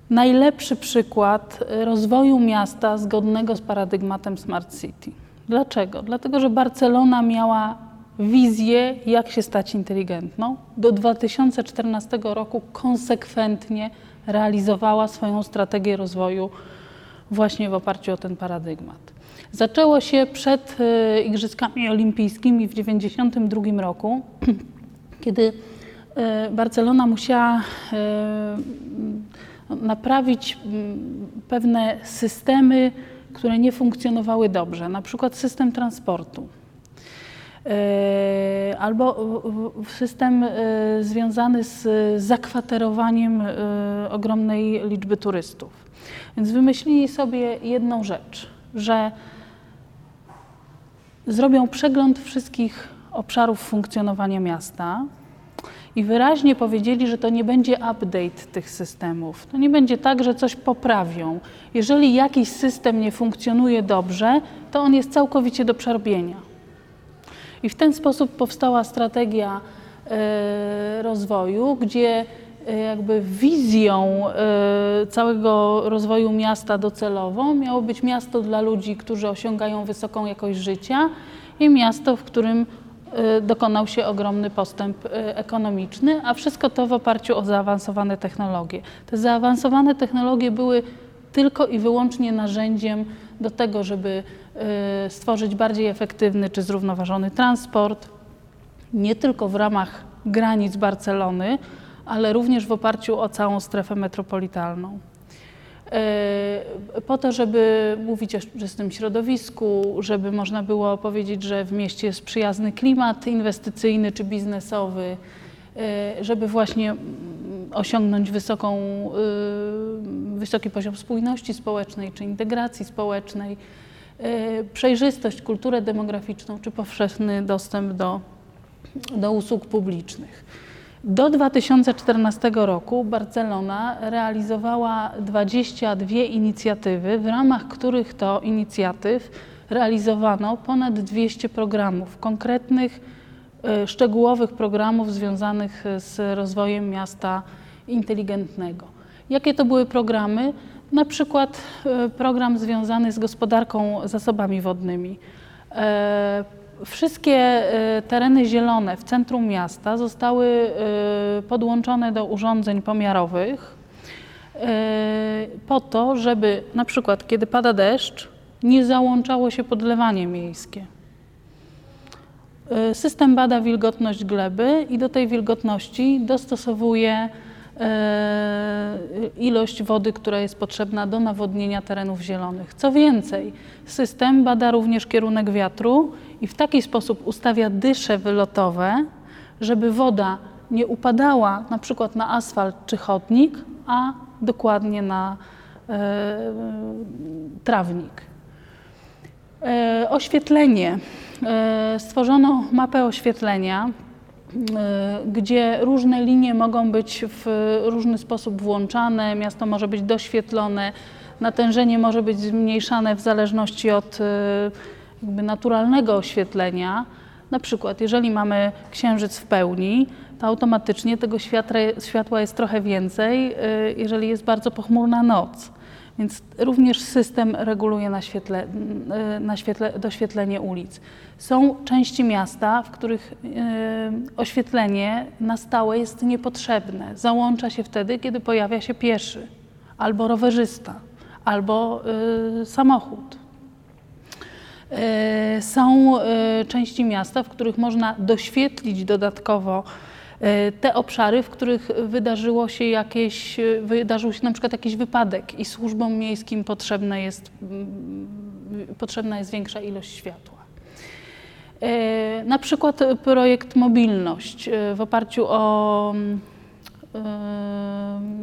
Speaker 1: najlepszy przykład rozwoju miasta zgodnego z paradygmatem Smart City. Dlaczego? Dlatego, że Barcelona miała wizję, jak się stać inteligentną. Do 2014 roku konsekwentnie realizowała swoją strategię rozwoju właśnie w oparciu o ten paradygmat. Zaczęło się przed e, Igrzyskami Olimpijskimi w 1992 roku, kiedy e, Barcelona musiała e, naprawić pewne systemy, które nie funkcjonowały dobrze, na przykład system transportu. Albo system związany z zakwaterowaniem ogromnej liczby turystów. Więc wymyślili sobie jedną rzecz, że zrobią przegląd wszystkich obszarów funkcjonowania miasta i wyraźnie powiedzieli, że to nie będzie update tych systemów. To nie będzie tak, że coś poprawią. Jeżeli jakiś system nie funkcjonuje dobrze, to on jest całkowicie do przerobienia. I w ten sposób powstała strategia e, rozwoju, gdzie jakby wizją e, całego rozwoju miasta docelowo miało być miasto dla ludzi, którzy osiągają wysoką jakość życia i miasto, w którym e, dokonał się ogromny postęp e, ekonomiczny, a wszystko to w oparciu o zaawansowane technologie. Te zaawansowane technologie były tylko i wyłącznie narzędziem do tego, żeby e, stworzyć bardziej efektywny czy zrównoważony transport, nie tylko w ramach granic Barcelony, ale również w oparciu o całą strefę metropolitalną. E, Po to, żeby mówić o czystym środowisku, żeby można było powiedzieć, że w mieście jest przyjazny klimat inwestycyjny czy biznesowy, e, żeby właśnie mm, osiągnąć wysoką, y, wysoki poziom spójności społecznej czy integracji społecznej, e, przejrzystość, kulturę demograficzną czy powszechny dostęp do, do usług publicznych. Do 2014 roku Barcelona realizowała 22 inicjatywy, w ramach których to inicjatyw realizowano ponad 200 programów, konkretnych, e, szczegółowych programów związanych z rozwojem miasta inteligentnego. Jakie to były programy? Na przykład e, program związany z gospodarką zasobami wodnymi. Wszystkie e, tereny zielone w centrum miasta zostały e, podłączone do urządzeń pomiarowych e, po to, żeby na przykład kiedy pada deszcz, nie załączało się podlewanie miejskie. System bada wilgotność gleby i do tej wilgotności dostosowuje ilość wody, która jest potrzebna do nawodnienia terenów zielonych. Co więcej, system bada również kierunek wiatru i w taki sposób ustawia dysze wylotowe, żeby woda nie upadała na przykład na asfalt czy chodnik, a dokładnie na e, trawnik. E, Oświetlenie. E, Stworzono mapę oświetlenia, e, gdzie różne linie mogą być w różny sposób włączane, miasto może być doświetlone, natężenie może być zmniejszane w zależności od e, jakby naturalnego oświetlenia. Na przykład, jeżeli mamy księżyc w pełni, to automatycznie tego światła, jest trochę więcej, e, jeżeli jest bardzo pochmurna noc. Więc również system reguluje y, doświetlenie ulic. Są części miasta, w których y, oświetlenie na stałe jest niepotrzebne. Załącza się wtedy, kiedy pojawia się pieszy, albo rowerzysta, albo y, samochód. Y, Są y, części miasta, w których można doświetlić dodatkowo y, te obszary, w których wydarzyło się jakieś, wydarzył się na przykład jakiś wypadek i służbom miejskim potrzebne jest, mm, potrzebna jest większa ilość światła. Na przykład projekt Mobilność w oparciu o mm,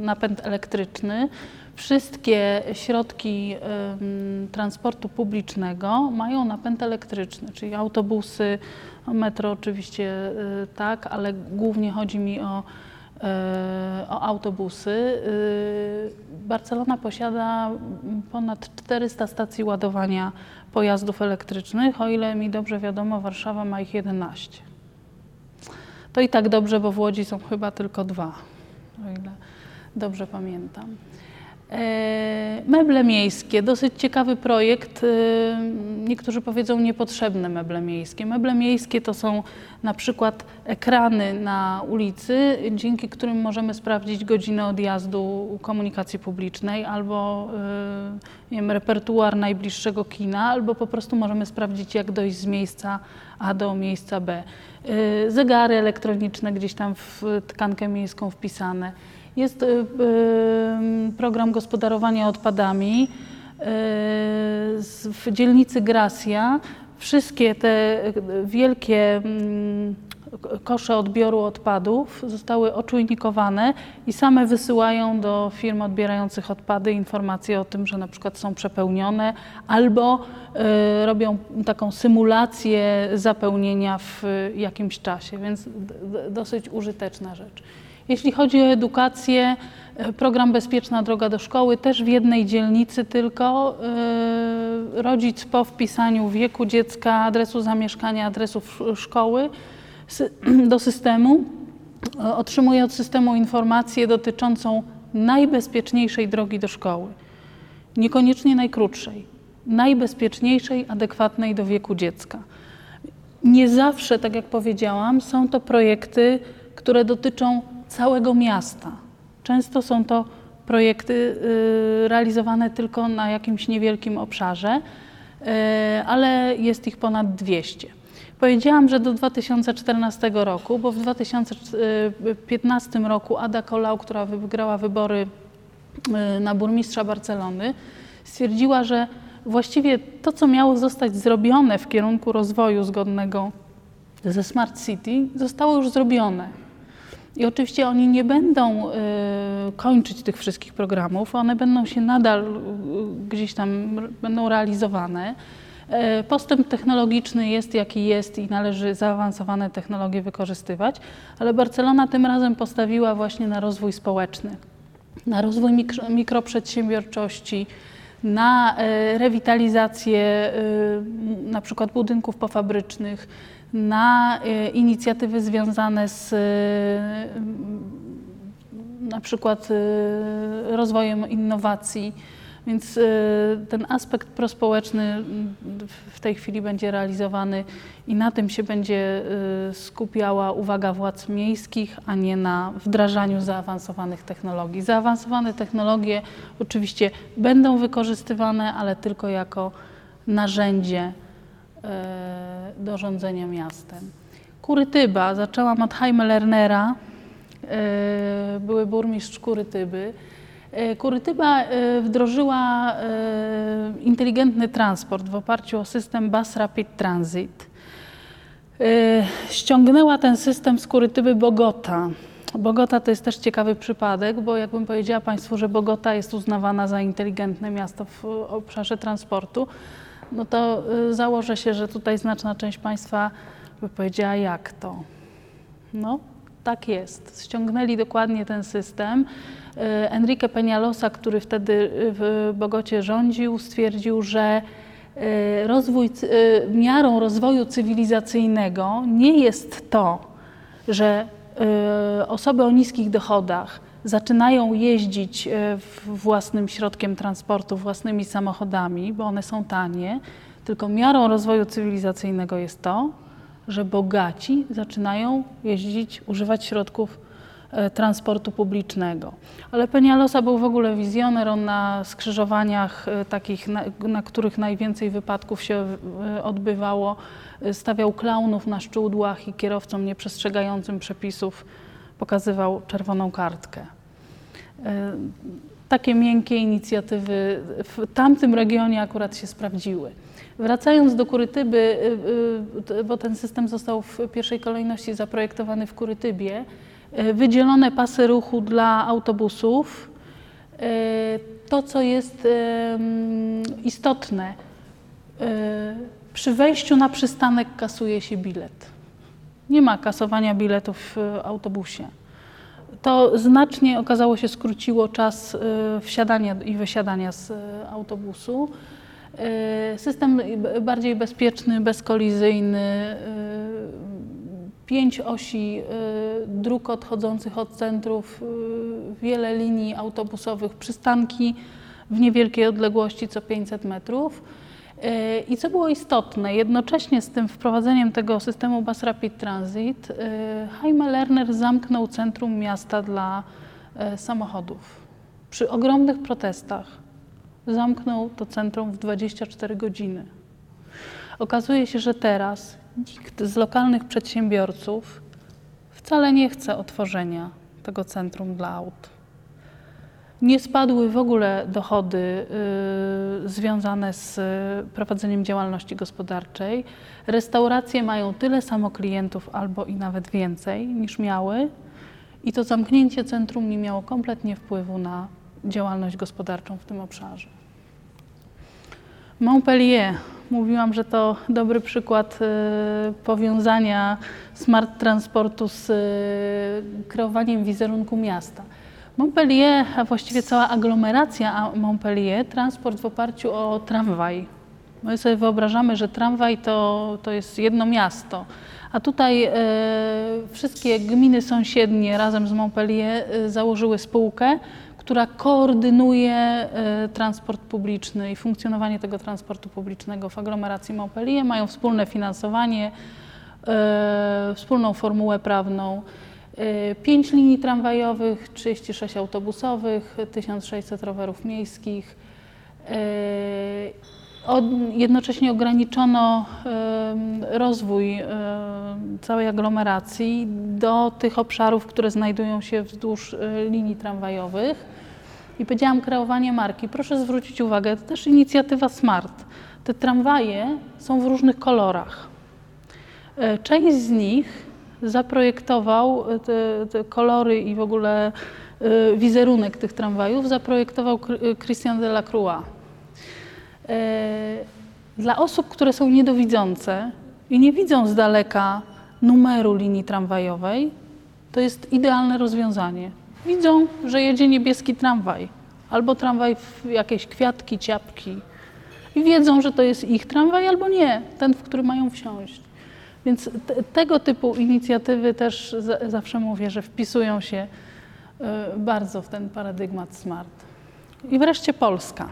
Speaker 1: napęd elektryczny. Wszystkie środki transportu publicznego mają napęd elektryczny, czyli autobusy, metro oczywiście y, tak, ale głównie chodzi mi o e, o autobusy. E, Barcelona posiada ponad 400 stacji ładowania pojazdów elektrycznych. O ile mi dobrze wiadomo, Warszawa ma ich 11. To i tak dobrze, bo w Łodzi są chyba tylko dwa, o ile dobrze pamiętam. E, Meble miejskie, dosyć ciekawy projekt. e, Niektórzy powiedzą niepotrzebne meble miejskie. Meble miejskie to są na przykład ekrany na ulicy, dzięki którym możemy sprawdzić godzinę odjazdu komunikacji publicznej albo e, nie wiem, repertuar najbliższego kina, albo po prostu możemy sprawdzić, jak dojść z miejsca A do miejsca B. Zegary elektroniczne gdzieś tam w tkankę miejską wpisane. Jest y, y, program gospodarowania odpadami y, w dzielnicy Gracia. Wszystkie te wielkie mm, kosze odbioru odpadów zostały oczujnikowane i same wysyłają do firm odbierających odpady informacje o tym, że na przykład są przepełnione albo robią taką symulację zapełnienia w jakimś czasie, więc dosyć użyteczna rzecz. Jeśli chodzi o edukację, e, program Bezpieczna Droga do Szkoły też w jednej dzielnicy tylko. e, Rodzic po wpisaniu wieku dziecka, adresu zamieszkania, adresu szkoły do systemu e, otrzymuje od systemu informację dotyczącą najbezpieczniejszej drogi do szkoły. Niekoniecznie najkrótszej, najbezpieczniejszej, adekwatnej do wieku dziecka. Nie zawsze, tak jak powiedziałam, są to projekty, które dotyczą całego miasta. Często są to projekty y, realizowane tylko na jakimś niewielkim obszarze, y, ale jest ich ponad 200. Powiedziałam, że do 2014 roku, bo w 2015 roku Ada Colau, która wygrała wybory y, na burmistrza Barcelony, stwierdziła, że właściwie to, co miało zostać zrobione w kierunku rozwoju zgodnego ze Smart City, zostało już zrobione. I oczywiście oni nie będą y, kończyć tych wszystkich programów, one będą się nadal y, gdzieś tam będą realizowane. E, Postęp technologiczny jest jaki jest i należy zaawansowane technologie wykorzystywać, ale Barcelona tym razem postawiła właśnie na rozwój społeczny, na rozwój mikro, mikroprzedsiębiorczości, na rewitalizację na przykład budynków pofabrycznych, na e, inicjatywy związane z m, na przykład e, rozwojem innowacji. Więc ten aspekt prospołeczny w tej chwili będzie realizowany i na tym się będzie skupiała uwaga władz miejskich, a nie na wdrażaniu zaawansowanych technologii. Zaawansowane technologie oczywiście będą wykorzystywane, ale tylko jako narzędzie do rządzenia miastem. Kurytyba, zaczęłam od Jaime Lernera, e, były burmistrz Kurytyby. E, Kurytyba e, wdrożyła e, inteligentny transport w oparciu o system Bus Rapid Transit. E, Ściągnęła ten system z Kurytyby Bogota. Bogota to jest też ciekawy przypadek, bo jakbym powiedziała Państwu, że Bogota jest uznawana za inteligentne miasto w obszarze transportu, no to y, założę się, że tutaj znaczna część Państwa by powiedziała, jak to? No, tak jest. Ściągnęli dokładnie ten system. Y, Enrique Peñalosa, który wtedy y, w Bogocie rządził, stwierdził, że rozwój, miarą rozwoju cywilizacyjnego nie jest to, że osoby o niskich dochodach zaczynają jeździć w- własnym środkiem transportu, własnymi samochodami, bo one są tanie, tylko miarą rozwoju cywilizacyjnego jest to, że bogaci zaczynają jeździć, używać środków e, transportu publicznego. Ale Penialosa był w ogóle wizjoner, on na skrzyżowaniach e, takich, na, na których najwięcej wypadków się e, odbywało, e, stawiał klaunów na szczudłach i kierowcom nieprzestrzegającym przepisów pokazywał czerwoną kartkę. E, Takie miękkie inicjatywy w tamtym regionie akurat się sprawdziły. Wracając do Kurytyby, y, t- bo ten system został w pierwszej kolejności zaprojektowany w Kurytybie, wydzielone pasy ruchu dla autobusów. To, co jest istotne, przy wejściu na przystanek kasuje się bilet. Nie ma kasowania biletów w autobusie. To znacznie okazało się skróciło czas y, wsiadania i wysiadania z y, autobusu. Y, System bardziej bezpieczny, bezkolizyjny, pięć osi dróg odchodzących od centrów, wiele linii autobusowych, przystanki w niewielkiej odległości co 500 metrów. I co było istotne, jednocześnie z tym wprowadzeniem tego systemu Bus Rapid Transit, y, Jaime Lerner zamknął centrum miasta dla y, samochodów. Przy ogromnych protestach zamknął to centrum w 24 godziny. Okazuje się, że teraz nikt z lokalnych przedsiębiorców wcale nie chce otworzenia tego centrum dla aut. Nie spadły w ogóle dochody y, związane z y, prowadzeniem działalności gospodarczej. Restauracje mają tyle samo klientów albo i nawet więcej niż miały i to zamknięcie centrum nie miało kompletnie wpływu na działalność gospodarczą w tym obszarze. Montpellier. Mówiłam, że to dobry przykład y, powiązania smart transportu z y, kreowaniem wizerunku miasta. Montpellier, a właściwie cała aglomeracja Montpellier, transport w oparciu o tramwaj. My sobie wyobrażamy, że tramwaj to, to jest jedno miasto, a tutaj e, wszystkie gminy sąsiednie razem z Montpellier e, założyły spółkę, która koordynuje e, transport publiczny i funkcjonowanie tego transportu publicznego w aglomeracji Montpellier. Mają wspólne finansowanie, e, wspólną formułę prawną. E, Pięć linii tramwajowych, 36 autobusowych, 1600 rowerów miejskich. Od, jednocześnie ograniczono em, rozwój całej aglomeracji do tych obszarów, które znajdują się wzdłuż linii tramwajowych. I powiedziałam kreowanie marki. Proszę zwrócić uwagę, to też inicjatywa Smart. Te tramwaje są w różnych kolorach. Część z nich zaprojektował e, te, te kolory i w ogóle e, wizerunek tych tramwajów zaprojektował Chr- Christian Delacroix. E, Dla osób, które są niedowidzące i nie widzą z daleka numeru linii tramwajowej, to jest idealne rozwiązanie. Widzą, że jedzie niebieski tramwaj albo tramwaj w jakieś kwiatki, ciapki i wiedzą, że to jest ich tramwaj albo nie, ten, w który mają wsiąść. Więc te, tego typu inicjatywy też za, zawsze mówię, że wpisują się e, bardzo w ten paradygmat smart. I wreszcie Polska.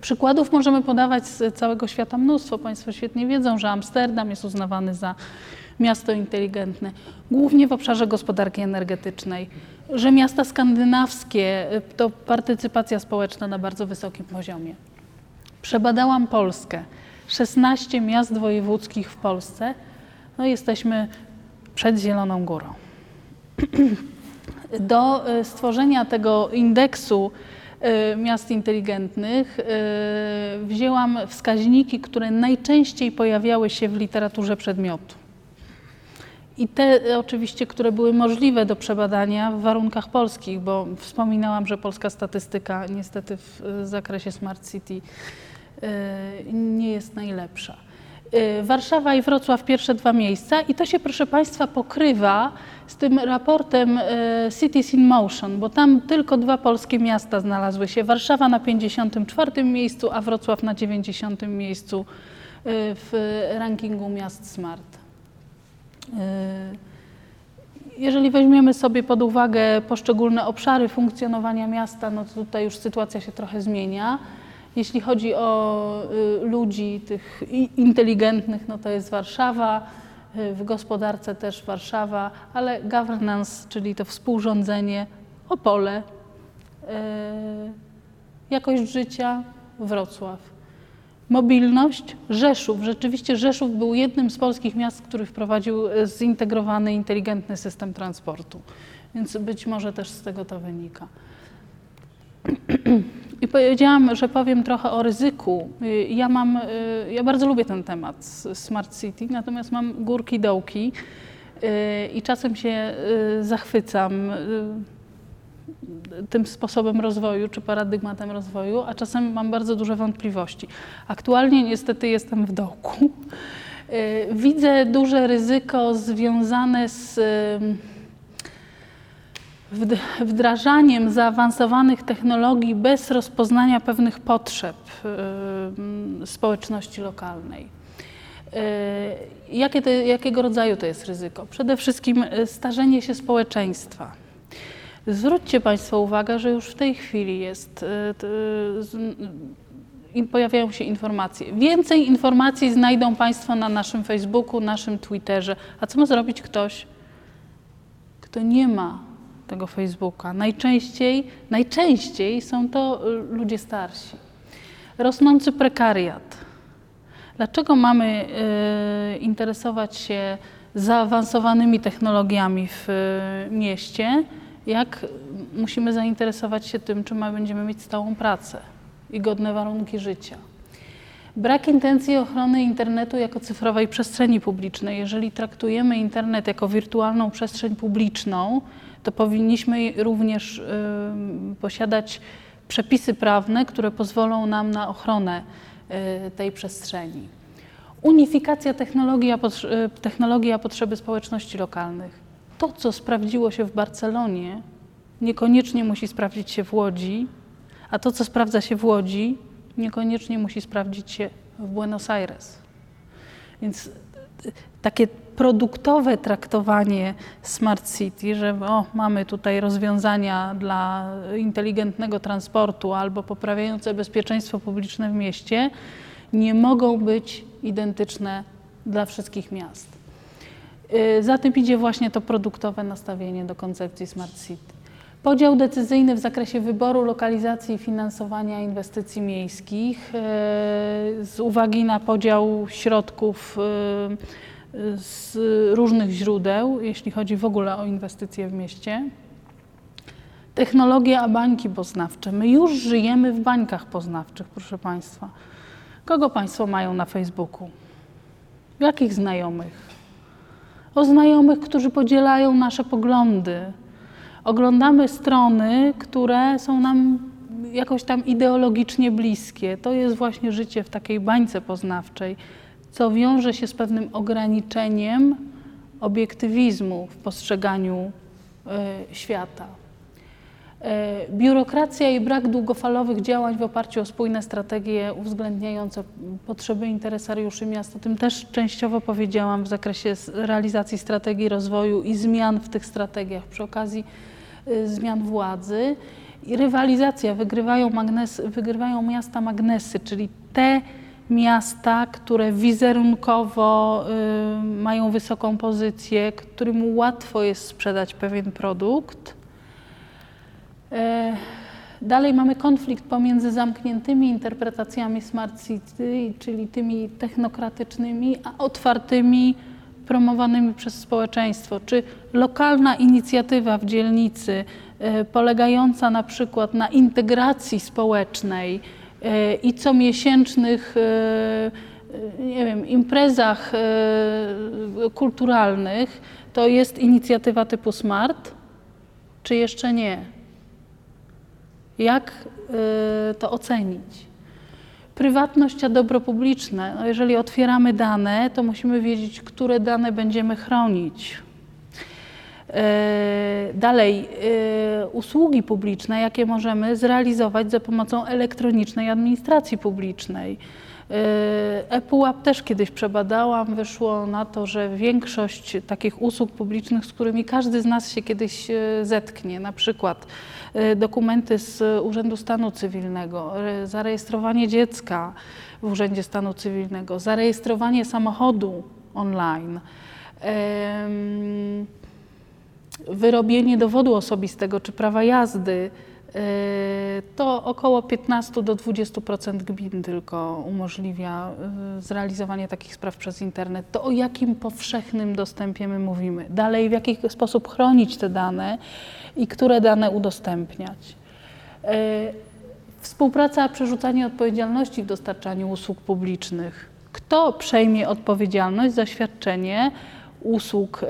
Speaker 1: Przykładów możemy podawać z całego świata mnóstwo. Państwo świetnie wiedzą, że Amsterdam jest uznawany za miasto inteligentne, głównie w obszarze gospodarki energetycznej, że miasta skandynawskie y, to partycypacja społeczna na bardzo wysokim poziomie. Przebadałam Polskę, 16 miast wojewódzkich w Polsce. No jesteśmy przed Zieloną Górą. Do y, stworzenia tego indeksu y, miast inteligentnych y, wzięłam wskaźniki, które najczęściej pojawiały się w literaturze przedmiotu. I te oczywiście, które były możliwe do przebadania w warunkach polskich, bo wspominałam, że polska statystyka niestety w zakresie Smart City nie jest najlepsza. Y, Warszawa i Wrocław pierwsze dwa miejsca i to się proszę Państwa pokrywa z tym raportem y, Cities in Motion, bo tam tylko dwa polskie miasta znalazły się. Warszawa na 54 miejscu, a Wrocław na 90 miejscu y, w rankingu miast smart. Y, Jeżeli weźmiemy sobie pod uwagę poszczególne obszary funkcjonowania miasta, no to tutaj już sytuacja się trochę zmienia. Jeśli chodzi o y, ludzi tych inteligentnych, no to jest Warszawa, y, w gospodarce też Warszawa, ale governance, czyli to współrządzenie, Opole, y, jakość życia, Wrocław. Mobilność, Rzeszów. Rzeczywiście Rzeszów był jednym z polskich miast, który wprowadził zintegrowany, inteligentny system transportu. Więc być może też z tego to wynika. I powiedziałam, że powiem trochę o ryzyku. Y, Ja mam, y, ja bardzo lubię ten temat Smart City, natomiast mam górki, dołki y, i czasem się zachwycam tym sposobem rozwoju czy paradygmatem rozwoju, a czasem mam bardzo duże wątpliwości. Aktualnie niestety jestem w dołku. Widzę duże ryzyko związane z wdrażaniem zaawansowanych technologii bez rozpoznania pewnych potrzeb y, społeczności lokalnej. Y, Jakie to, jakiego rodzaju to jest ryzyko? Przede wszystkim y, starzenie się społeczeństwa. Zwróćcie Państwo uwagę, że już w tej chwili jest, pojawiają się informacje. Więcej informacji znajdą Państwo na naszym Facebooku, naszym Twitterze. A co ma zrobić ktoś, kto nie ma tego Facebooka? Najczęściej, najczęściej są to y, ludzie starsi. Rosnący prekariat. Dlaczego mamy y, interesować się zaawansowanymi technologiami w y, mieście, jak musimy zainteresować się tym, czy będziemy mieć stałą pracę i godne warunki życia? Brak intencji ochrony internetu jako cyfrowej przestrzeni publicznej. Jeżeli traktujemy internet jako wirtualną przestrzeń publiczną, to powinniśmy również ym, posiadać przepisy prawne, które pozwolą nam na ochronę y, tej przestrzeni. Unifikacja y, technologii a potrzeby społeczności lokalnych. To, co sprawdziło się w Barcelonie, niekoniecznie musi sprawdzić się w Łodzi, a to, co sprawdza się w Łodzi, niekoniecznie musi sprawdzić się w Buenos Aires. Więc y, takie produktowe traktowanie Smart City, że o, mamy tutaj rozwiązania dla inteligentnego transportu albo poprawiające bezpieczeństwo publiczne w mieście, nie mogą być identyczne dla wszystkich miast. Y, Za tym idzie właśnie to produktowe nastawienie do koncepcji Smart City. Podział decyzyjny w zakresie wyboru, lokalizacji i finansowania inwestycji miejskich y, z uwagi na podział środków y, z różnych źródeł, jeśli chodzi w ogóle o inwestycje w mieście. Technologia, a bańki poznawcze. My już żyjemy w bańkach poznawczych, proszę Państwa. Kogo Państwo mają na Facebooku? Jakich znajomych? O znajomych, którzy podzielają nasze poglądy. Oglądamy strony, które są nam jakoś tam ideologicznie bliskie. To jest właśnie życie w takiej bańce poznawczej, co wiąże się z pewnym ograniczeniem obiektywizmu w postrzeganiu y, świata. E, Biurokracja i brak długofalowych działań w oparciu o spójne strategie uwzględniające potrzeby interesariuszy miast. O tym też częściowo powiedziałam w zakresie realizacji strategii rozwoju i zmian w tych strategiach przy okazji zmian władzy. I rywalizacja, wygrywają, wygrywają miasta magnesy, czyli te miasta, które wizerunkowo y, mają wysoką pozycję, którym łatwo jest sprzedać pewien produkt. E, Dalej mamy konflikt pomiędzy zamkniętymi interpretacjami Smart City, czyli tymi technokratycznymi, a otwartymi, promowanymi przez społeczeństwo. Czy lokalna inicjatywa w dzielnicy, e, polegająca na przykład na integracji społecznej e, i comiesięcznych e, nie wiem, imprezach kulturalnych, to jest inicjatywa typu Smart, czy jeszcze nie? Jak to ocenić? Prywatność a dobro publiczne. No jeżeli otwieramy dane, to musimy wiedzieć, które dane będziemy chronić. E, Dalej, e, usługi publiczne, jakie możemy zrealizować za pomocą elektronicznej administracji publicznej. E, ePUAP też kiedyś przebadałam, wyszło na to, że większość takich usług publicznych, z którymi każdy z nas się kiedyś e, zetknie, na przykład e, dokumenty z Urzędu Stanu Cywilnego, re- zarejestrowanie dziecka w Urzędzie Stanu Cywilnego, zarejestrowanie samochodu online. wyrobienie dowodu osobistego czy prawa jazdy, e, to około 15 do 20% gmin tylko umożliwia e, zrealizowanie takich spraw przez internet. To o jakim powszechnym dostępie my mówimy? Dalej, w jaki sposób chronić te dane i które dane udostępniać? E, Współpraca, przerzucanie odpowiedzialności w dostarczaniu usług publicznych. Kto przejmie odpowiedzialność za świadczenie usług y,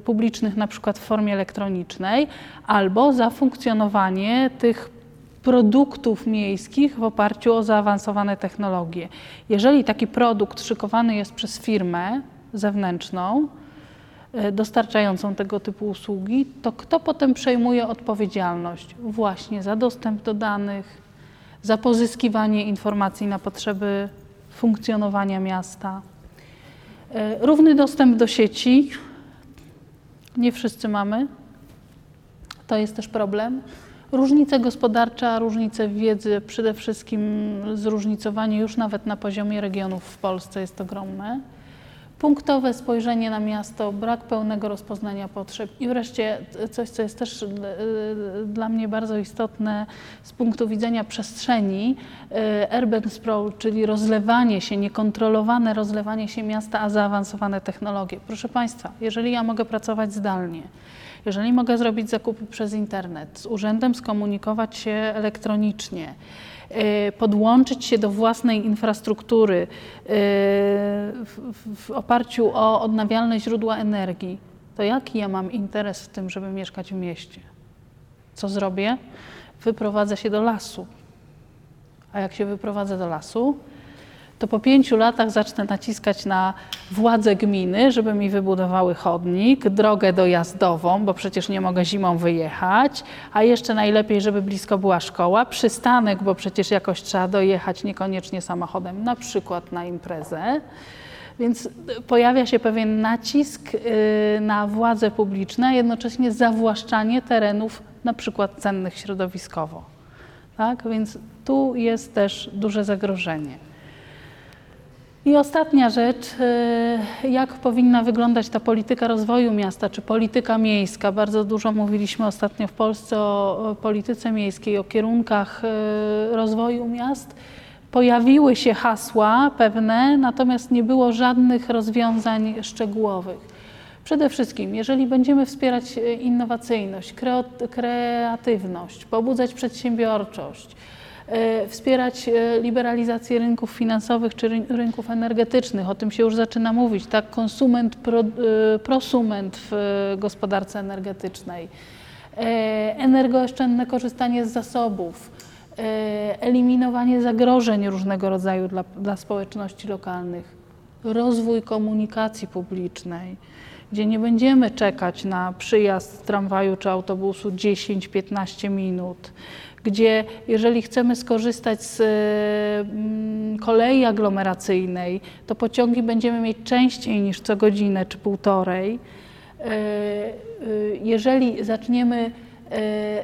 Speaker 1: publicznych, na przykład w formie elektronicznej, albo za funkcjonowanie tych produktów miejskich w oparciu o zaawansowane technologie. Jeżeli taki produkt szykowany jest przez firmę zewnętrzną, e, dostarczającą tego typu usługi, to kto potem przejmuje odpowiedzialność właśnie za dostęp do danych, za pozyskiwanie informacji na potrzeby funkcjonowania miasta. E, Równy dostęp do sieci. Nie wszyscy mamy. To jest też problem. Różnice gospodarcze, różnice wiedzy, przede wszystkim zróżnicowanie już nawet na poziomie regionów w Polsce jest ogromne. Punktowe spojrzenie na miasto, brak pełnego rozpoznania potrzeb i wreszcie coś, co jest też e, dla mnie bardzo istotne z punktu widzenia przestrzeni, e, urban sprawl, czyli rozlewanie się, niekontrolowane rozlewanie się miasta, a zaawansowane technologie. Proszę Państwa, jeżeli ja mogę pracować zdalnie, jeżeli mogę zrobić zakupy przez internet, z urzędem skomunikować się elektronicznie, y, podłączyć się do własnej infrastruktury w, w oparciu o odnawialne źródła energii, to jaki ja mam interes w tym, żeby mieszkać w mieście? Co zrobię? Wyprowadzę się do lasu. A jak się wyprowadzę do lasu, to po pięciu latach zacznę naciskać na władze gminy, żeby mi wybudowały chodnik, drogę dojazdową, bo przecież nie mogę zimą wyjechać, a jeszcze najlepiej, żeby blisko była szkoła, przystanek, bo przecież jakoś trzeba dojechać niekoniecznie samochodem, na przykład na imprezę. Więc pojawia się pewien nacisk y, na władze publiczne, a jednocześnie zawłaszczanie terenów, na przykład cennych środowiskowo. Tak? Więc tu jest też duże zagrożenie. I ostatnia rzecz, y, jak powinna wyglądać ta polityka rozwoju miasta, czy polityka miejska. Bardzo dużo mówiliśmy ostatnio w Polsce o polityce miejskiej, o kierunkach y, rozwoju miast. Pojawiły się hasła pewne, natomiast nie było żadnych rozwiązań szczegółowych. Przede wszystkim, jeżeli będziemy wspierać y, innowacyjność, kreatywność, pobudzać przedsiębiorczość, wspierać e, liberalizację rynków finansowych czy ryn- rynków energetycznych. O tym się już zaczyna mówić, tak? Konsument, pro, e, prosument w e, gospodarce energetycznej. E, Energooszczędne korzystanie z zasobów, e, eliminowanie zagrożeń różnego rodzaju dla, dla społeczności lokalnych, rozwój komunikacji publicznej, gdzie nie będziemy czekać na przyjazd tramwaju czy autobusu 10-15 minut, gdzie jeżeli chcemy skorzystać z e, mm, kolei aglomeracyjnej, to pociągi będziemy mieć częściej niż co godzinę czy półtorej. E, e, Jeżeli zaczniemy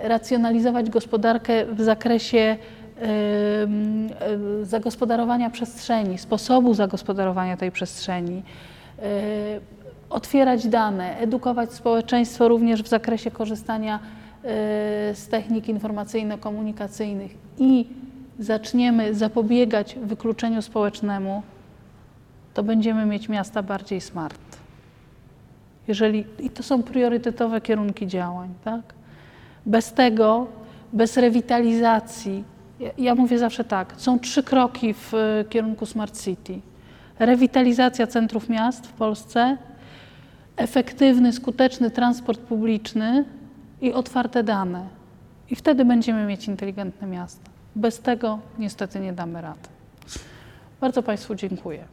Speaker 1: racjonalizować gospodarkę w zakresie e, zagospodarowania przestrzeni, sposobu zagospodarowania tej przestrzeni, otwierać dane, edukować społeczeństwo również w zakresie korzystania z technik informacyjno-komunikacyjnych i zaczniemy zapobiegać wykluczeniu społecznemu, to będziemy mieć miasta bardziej smart. Jeżeli, I to są priorytetowe kierunki działań. Tak? Bez tego, bez rewitalizacji, ja, ja mówię zawsze tak, są trzy kroki w e, kierunku Smart City. Rewitalizacja centrów miast w Polsce, efektywny, skuteczny transport publiczny i otwarte dane. I wtedy będziemy mieć inteligentne miasta. Bez tego niestety nie damy rady. Bardzo Państwu dziękuję.